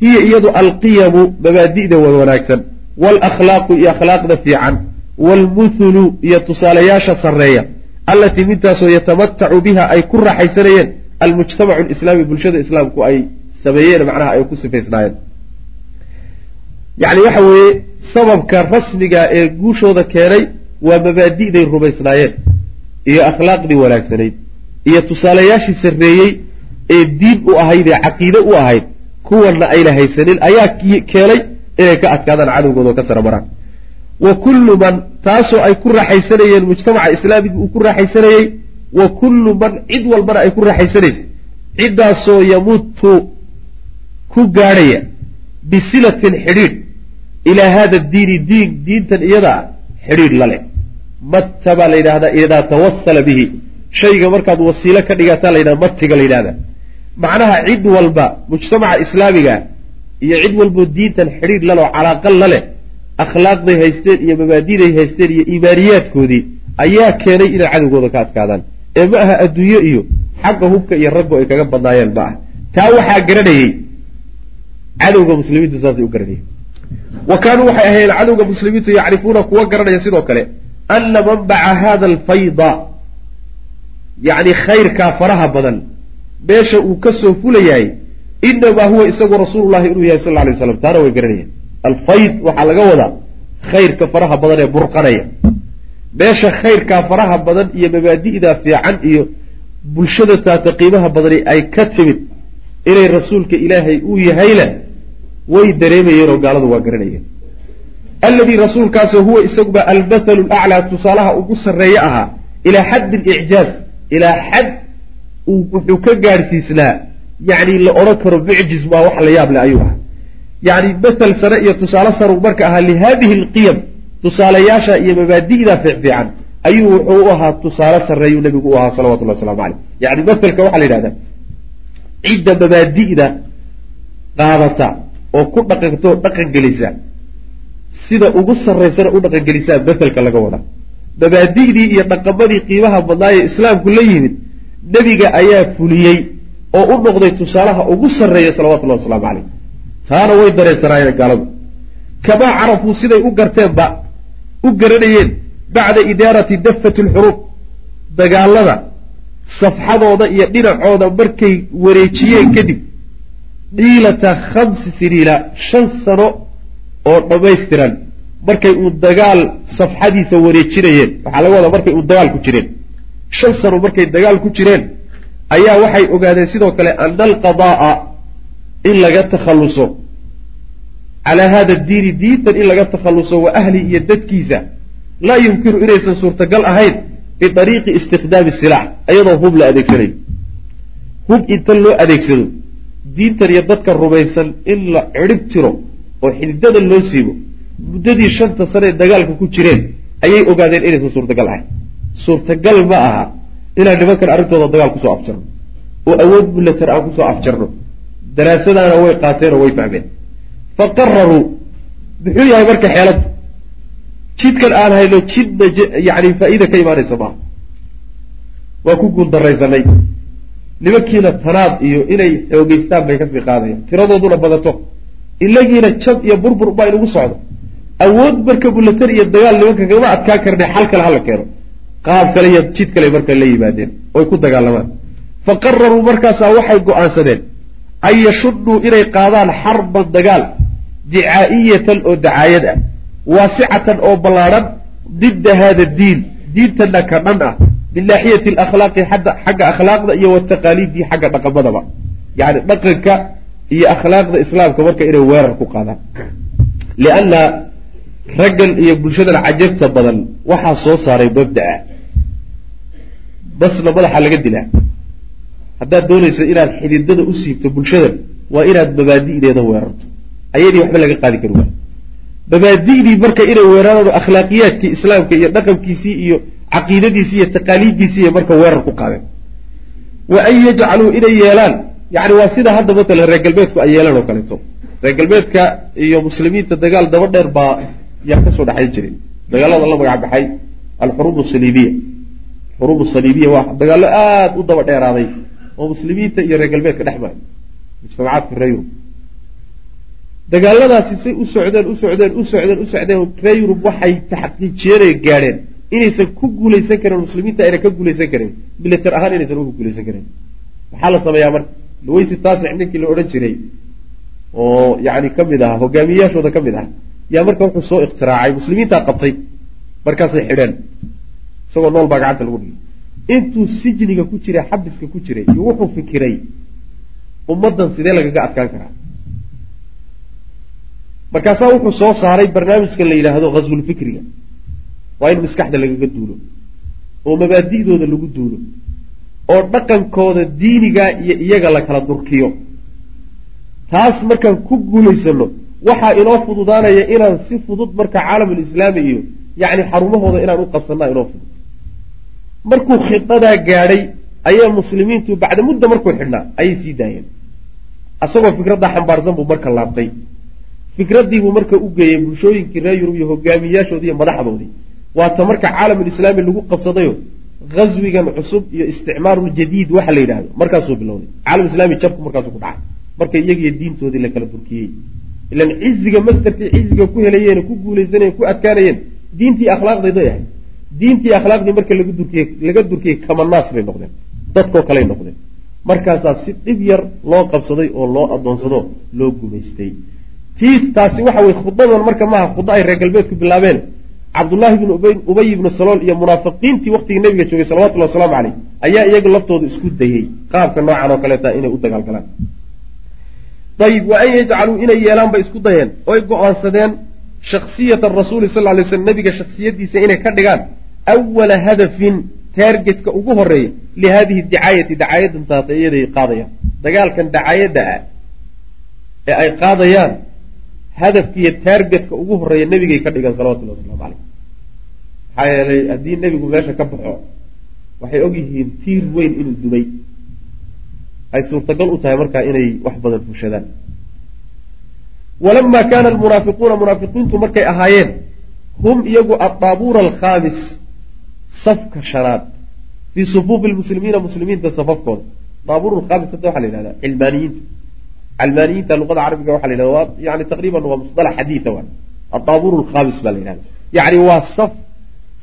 hiya iyadu alqiyamu mabaadi'da wa wanaagsan waalakhlaaqu iyo akhlaaqda fiican waalmuthulu iyo tusaalayaasha sarreeya allatii mintaasoo yatamatacu biha ay ku raaxaysanayeen almujtamacu lislaami bulshada islaamku ay sameeyeen macnaha ay ku sifaysnaayeen yani waxa weeye sababka rasmiga ee guushooda keenay waa mabaadi'day rumaysnaayeen iyo akhlaaqdii wanaagsanayd iyo tusaalayaashii sarreeyey ee diin u ahayd ee caqiide u ahayd kuwanna ayna haysanin ayaa keenay inay ka adkaadaan cadowgooda oo ka sara maraan wa kullu man taasoo ay ku raaxaysanayeen mujtamaca islaamiga uu ku raaxaysanayey. Wa kullu man cid walbana ay ku raaxaysanaysa. Ciddaasoo yamutu ku gaadhaya bisilatin xidhiidh. Ilaa hada diini diin diintan iyada ah xidhiidh la leh. Matta baa la yidhahdaa idaa tawasala bihi. Shayga markaad wasiilo ka dhigataa la yidhahda matiga la yidhahda macnaha cid walba mujtamaca islaamiga iyo cid walboo diintan xidhiidh laleh oo calaaqal la leh akhlaaqday haysteen iyo mabaadiday haysteen iyo iimaaniyaadkoodii ayaa keenay inay cadowgooda ka adkaadaan. Ee ma aha adduunyo iyo xagga hubka iyo raggu ay kaga badnaayeen ma aha taa waxaa garanayey cadowga muslimiintu saasay u garanayeen. Wa kaanuu waxay ahayen cadowga muslimiintu yacrifuuna kuwa garanaya sidoo kale ana manbaca hada alfayda yacni khayrkaa faraha badan meesha uu ka soo fulayahay inamaa huwa isagu rasuulullahi inuu yahay sal lla alay waslam taana way garanayeen. Alfayd waxaa laga wadaa khayrka faraha badan ee burqanaya. Meesha khayrkaa faraha badan iyo mabaadi'da fiican iyo bulshada taata qiimaha badani ay ka timid inay rasuulka ilaahay uu yahayna way dareemayeen oo gaaladu waa garanayeen. Alladii rasuulkaasoo huwa isaguba almathalu laclaa tusaalaha ugu sarreeye ahaa ilaa xaddi licjaaz ilaa xad uu wuxuu ka gaadhsiisnaa yacni la odhan karo mucjiz maa wax la yaab leh ayuu ahaa. Yacni mathal sare iyo tusaale saruu marka ahaa lihadihi alqiyam tusaalayaasha iyo mabaadi'da fiicfiican ayuu wuxuu u ahaa tusaale sarreeyuu nabigu u ahaa salawatullahi waslamu caleyh yani mathalka waxaa la yidhahdaa cidda mabaadi'da qaadata oo ku dhaqanto dhaqan gelisa sida ugu sarraysana u dhaqangelisaa mathalka laga wadaa. Mabaadi'dii iyo dhaqamadii qiimaha badnaayee islaamku la yimid nebiga ayaa fuliyey oo u noqday tusaalaha ugu sarreeya salawatullahi waslamu caleyh taana way dareensanaayeen gaaladu. Kamaa carafuu siday u garteenba u garanayeen bacda idaarati dafati alxuruub dagaalada safxadooda iyo dhinacooda markay wareejiyeen kadib dhiilata khamsi siniina shan sano oo dhammaystiran markay uu dagaal safxadiisa wareejinayeen. Waxaa laga wadaa markay uu dagaal ku jireen. Shan sano markay dagaal ku jireen ayaa waxay ogaadeen sidoo kale ana alqadaa'a in laga takhalluso. Calaa hada diini diintan in laga takhalluso wa ahli iyo dadkiisa laa yumkinu inaysan suurtagal ahayn biariiqi istikhdaami silaax iyadoo hub la adeegsanayo. Hub inta loo adeegsado diintan iyo dadka rumaysan in la cidhib tiro oo xididada loo siibo muddadii shanta sane dagaalka ku jireen ayay ogaadeen inaysan suurtagal ahayn. Suurtagal ma aha inaan nimankan arrintooda dagaal ku soo afjarno oo awood milatar aan ku soo afjarno. Daraasadaana way qaateen oo way fahmeen. Fa qararuu muxuu yahay marka xeeladdu jidkan aan hayno jidna yani faa'iida ka imaanaysa maaha waa ku guuldaraysanay nimankiina tanaad iyo inay xoogeystaan bay ka sii qaadayaan. Tiradooduna badato. Ilagiina jab iyo burbur baa inugu socdo. Awood marka bulatar iyo dagaal nimanka kama adkaan karne xal kale hala keeno qaab kale iyo jid kale marka la yimaadeen oy ku dagaalamaan fa qararuu markaasaa waxay go'aansadeen an yashuduu inay qaadaan xarban dagaal dicaa'iyatan oo dacaayad ah waasicatan oo ballaadhan didda hada diin diintana ka dhan ah min naaxiyati alakhlaaqi xagga akhlaaqda iyo wataqaaliidii xagga dhaqamadaba. Yani dhaqanka iyo akhlaaqda islaamka marka inay weerar ku qaadaan. Lianna raggan iyo bulshadan cajabta badan waxaa soo saaray mabda'a basna madaxa laga dilaa. Haddaad doonayso inaad xididada u siibto bulshada waa inaad mabaadi'deeda weerarto. Ayadii waxba laga qaadi kari waay. Mabaadi'dii marka inay weeraraan akhlaaqiyaadkii islaamka iyo dhaqankiisii iyo caqiidadiisii iyo taqaaliiddiisii iyo marka weerar ku qaadeen. Wa an yajcaluu inay yeelaan yani waa sida hadda matalan reer galbeedku ay yeelaan oo kaleeto. Reer galbeedka iyo muslimiinta dagaal daba dheer baa yaa ka soo dhexayn jiray. Dagaalada la magac baxay alxuruub saliibiya xuruub saliibiya waa dagaallo aada u daba dheeraaday oo muslimiinta iyo reer galbeedka dhex maray mujtamacaadka reer yurub dagaaladaasi say u socdeen u socdeen u socdeen u socdeen reer yurub waxay taxqiijiyeenay gaadheen. Inaysan ku guulaysan karin muslimiinta ayna ka guulaysan karin. Milatar ahaan inaysan uga guulaysan karin. Maxaa la sameeyaa marka. Luweysi taasix ninkii la odhan jiray oo yani ka mid ahaa hogaamiyayaashooda ka mid ah yaa marka wuxuu soo ikhtiraacay muslimiintaa qabtay. Markaasay xidheen isagoo nool baa gacanta lagu dhigay intuu sijniga ku jiray xabiska ku jiray iyo wuxuu fikiray ummaddan sidee lagaga adkaan karaa? Markaasaa wuxuu soo saaray barnaamijkan la yidhaahdo ghaswulfikriga waa in maskaxda lagaga duulo oo mabaadi'dooda lagu duulo oo dhaqankooda diiniga iyo iyaga la kala durkiyo. Taas markaan ku guulaysano waxaa inoo fududaanaya inaan si fudud marka caalamulislaami iyo yacni xarumahooda inaan u qabsanaa inoo fudud markuu khidhadaa gaadhay ayaa muslimiintu bacda mudda markuu xidhnaa ayay sii daayeen. Isagoo fikraddaa xambaarsan buu marka laabtay. Fikraddiibuu marka u geeyey bulshooyinkii reer yurub iyo hogaamiyaashoodii iyo madaxdoodii. Waata marka caalamulislaami lagu qabsadayo ghaswigan cusub iyo isticmaaruljadiid waxa la yidhahdo markaasuu bilowday caalamulislaami jabku markaasuu ku dhacay. Marka iyagiyo diintoodii la kala durkiyey ilan ciziga masdarkii ciziga ku helayeen ku guulaysanayeen ku adkaanayeen diintii akhlaaqdeeday ahay diintii akhlaaqdii marka laga durkiyey kamanaas bay noqdeen. Dadkoo kaley noqdeen. Markaasaa si dhib yar loo qabsaday oo loo adoonsado loo gumaystay tii taasi waxa weye khudadan marka maaha khuda ay reer galbeedku bilaabeen. Cabdullaahi bnu ubay ibnu salool iyo munaafiqiintii waktigii nabiga joogay salawatullahi wasalaamu caleyh ayaa iyaga laftooda isku dayey qaabka noocan oo kaleeta inay u dagaalgalaan. Ayib wa an yajcaluu inay yeelaan bay isku dayeen. Oy go'aansadeen shaksiyata rasuuli sal lay slam nabiga shaksiyadiisa inay ka dhigaan awala hadafin taargetka ugu horreeya lihadihi dicaayati dacaayadan taata iyaday qaadayaan dagaalkan dacaayadda ah ee ay qaadayaan hadafkiiyo taargetka ugu horreeya nebigay ka dhigaan salawatullahi waslamu caleyh maxaa yeelay haddii nebigu meesha ka baxo waxay ogyihiin tiir weyn inuu dumay ay suurtagal u tahay markaa inay wax badan fushadaan walama kaana almunaafiquuna munaafiqiintu markay ahaayeen hum iyagu adaabuura alkhaamis safka shanaad fii sufuufi lmuslimiina muslimiinta safafkooda daabuur lkhaamis hadda waxaa la yihahda cilmaaniyiinta. Calmaaniyiinta luqada carabiga waxa la yhahda yani taqriiban waa musalax xadiida waa. Adaabuur lkhaamis baa la yihahda yacni waa saf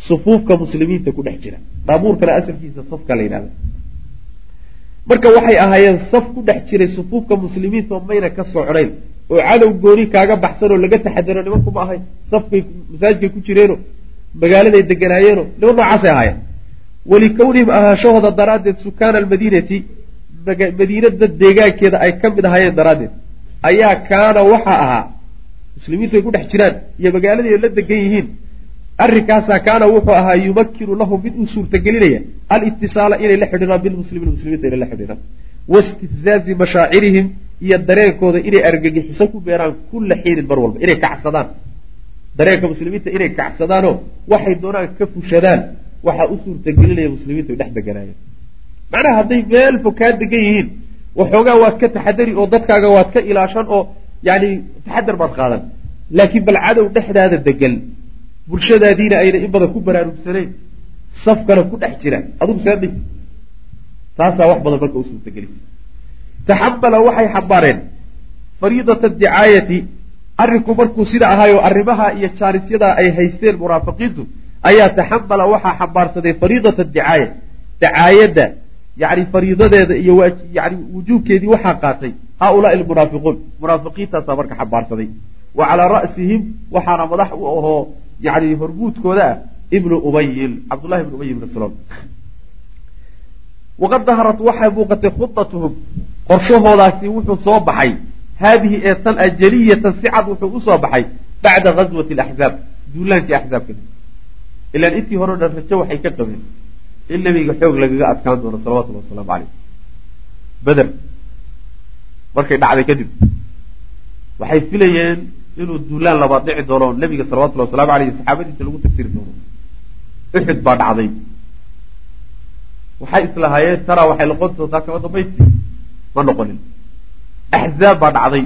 sufuufka muslimiinta ku dhex jira. Daabuurkana asalkiisa safka la yidhahda marka waxay ahaayeen saf ku dhex jiray sufuufka muslimiinta oo mayna ka socnayn oo cadow gooni kaaga baxsan oo laga taxadaro nimanku ma ahayn safkay masaajidkay ku jireeno magaaladay deganaayeeno niman noocaasay ahaayeen. Walikownihim ahaanshahooda daraaddeed sukaana almadiinati madiinada deegaankeeda ay ka mid ahaayeen daraaddeed. Ayaa kaana waxaa ahaa muslimiintu ay ku dhex jiraan iyo magaaladii la degan yihiin. Arrinkaasaa kaana wuxuu ahaa yumakinu lahum mid uu suurtagelinaya alitisaala inay la xidhiiraan bilmuslimiin muslimiinta inay la xidhiiraan waistifzaazi mashaacirihim iyo dareenkooda inay argagixiso ku beeraan kulla xiinin mar walba inay kacsadaan dareenka muslimiinta inay kacsadaanoo waxay doonaan ka fushadaan waxaa u suurtagelinaya muslimiintu ay dhex deganaayeen macnaha hadday meel fog kaa degan yihiin waxoogaa waad ka taxadari oo dadkaaga waad ka ilaashan oo yani taxadar baad qaadan. Laakiin bal cadow dhexdaada degan bulshadaadiina ayna in badan ku baraarugsanayn safkana ku dhex jira. Adugu dhig taasaa wax badan marka u suurtagelisa taxamala waxay xambaareen fariidata dicaayati arrinku markuu sida ahaayo arrimaha iyo jaarisyadaa ay haysteen munaafiqiintu ayaa taxamala waxaa xambaarsaday fariidata dicaaya dacaayadda yani fariidadeeda iyo yani wujuubkeedii waxaa qaatay haaulaai almunaafiquun. Munaafiqiintaasaa marka xambaarsaday. Wa calaa ra'sihim waxaana madax u ahoo yani horguudkooda ah ibnu ubayin cabdullahi ibnu ubay ibn saloom waqad daharat waxay muuqatay khudatuhum qorshahoodaasi wuxuu soo baxay haadihi ee tan a jeliyatan si cad wuxuu u soo baxay bacda ghaswati alaxzaab duulaankii axzaabka ilaan intii hore o dhan rajo waxay ka qabeen in nebiga xoog lagaga adkaan doono salawatullahi wasalaamu caleyh beder markay dhacday kadib waxay filayeen inuu duulaan labaad dhici doono nebiga salawatullahi wasalaamu aleyh saxaabadiisa lagu tagtiri doono uxud baa dhacday waxay islahaayeen taraa waxay noqon doontaa kama dambaystii ma noqonin axzaab baa dhacday.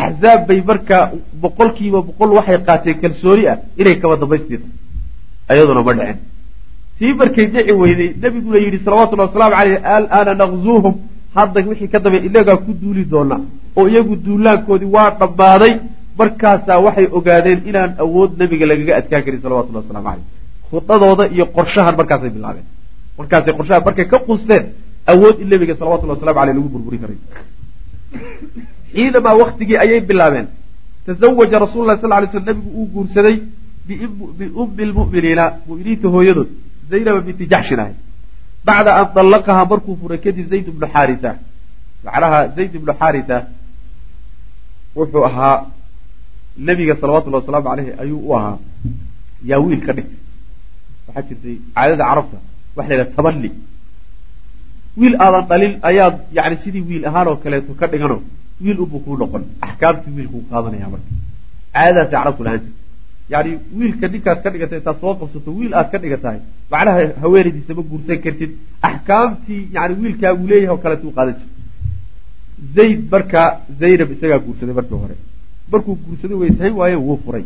Axzaab bay markaa boqolkiiba boqol waxay qaateen kalsooni ah inay kama dambaystii tahay ayaduna ma dhicin. Tii markay dhici weyday nebiguna yidhi salawatullahi wasalaamu caleyh alaana naqzuuhum hadda wixii ka dambe inagaa ku duuli doona oo iyagu duulaankoodii waa dhammaaday markaasaa waxay ogaadeen inaan awood nebiga lagaga adkaan karin salawatullahi waslamu caleyh khudadooda iyo qorshahan markaasay bilaabeen. Markaasay qorshahan markay ka qusteen awood in nebiga salawatullahi waslamu aleyh lagu burburin karay xiinamaa waktigii ayay bilaabeen. Tazawaja rasul lah sal lay sl nebigu uu guursaday biummi lmu'miniina mu'miniinta hooyadood zaynaba binti jaxshin ahay. Bacda an dallaqahaa markuu furay kadib zayd ibnu xaarisa. Macnaha zayd ibnu xaarisa wuxuu ahaa nebiga salawatullahi wasalaamu caleyhi ayuu u ahaa yaa wiil ka dhigtay. Waxaa jirtay caadada carabta waxa la yidhaha taballi wiil aadan dhalin ayaad yani sidii wiil ahaan oo kaleeto ka dhigano wiil unbuu kuu noqon. Axkaamtii wiilkuu qaadanaya marka. Caadadaasay carabku lahaan jirta yani wiilka ninkaad ka dhigatay intaad soo qabsato wiil aad ka dhigatahay macnaha haweenaydiisa ma guursan kartid. Axkaamtii yani wiilkaagu leeyahay oo kaleetu qaadan jirta zayd markaa zaynab isagaa guursaday markii hore. Markuu guursaday way ishayn waayeen wuu furay.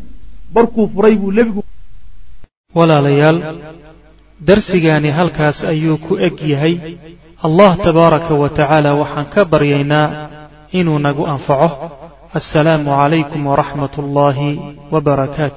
Markuu furay buu nebigu walaalayaal darsigaani halkaas ayuu ku eg yahay allah tabaaraka wa tacaala waxaan ka baryaynaa inuu nagu anfaco. Assalaamu calaykum waraxmat ullaahi wbarakaatu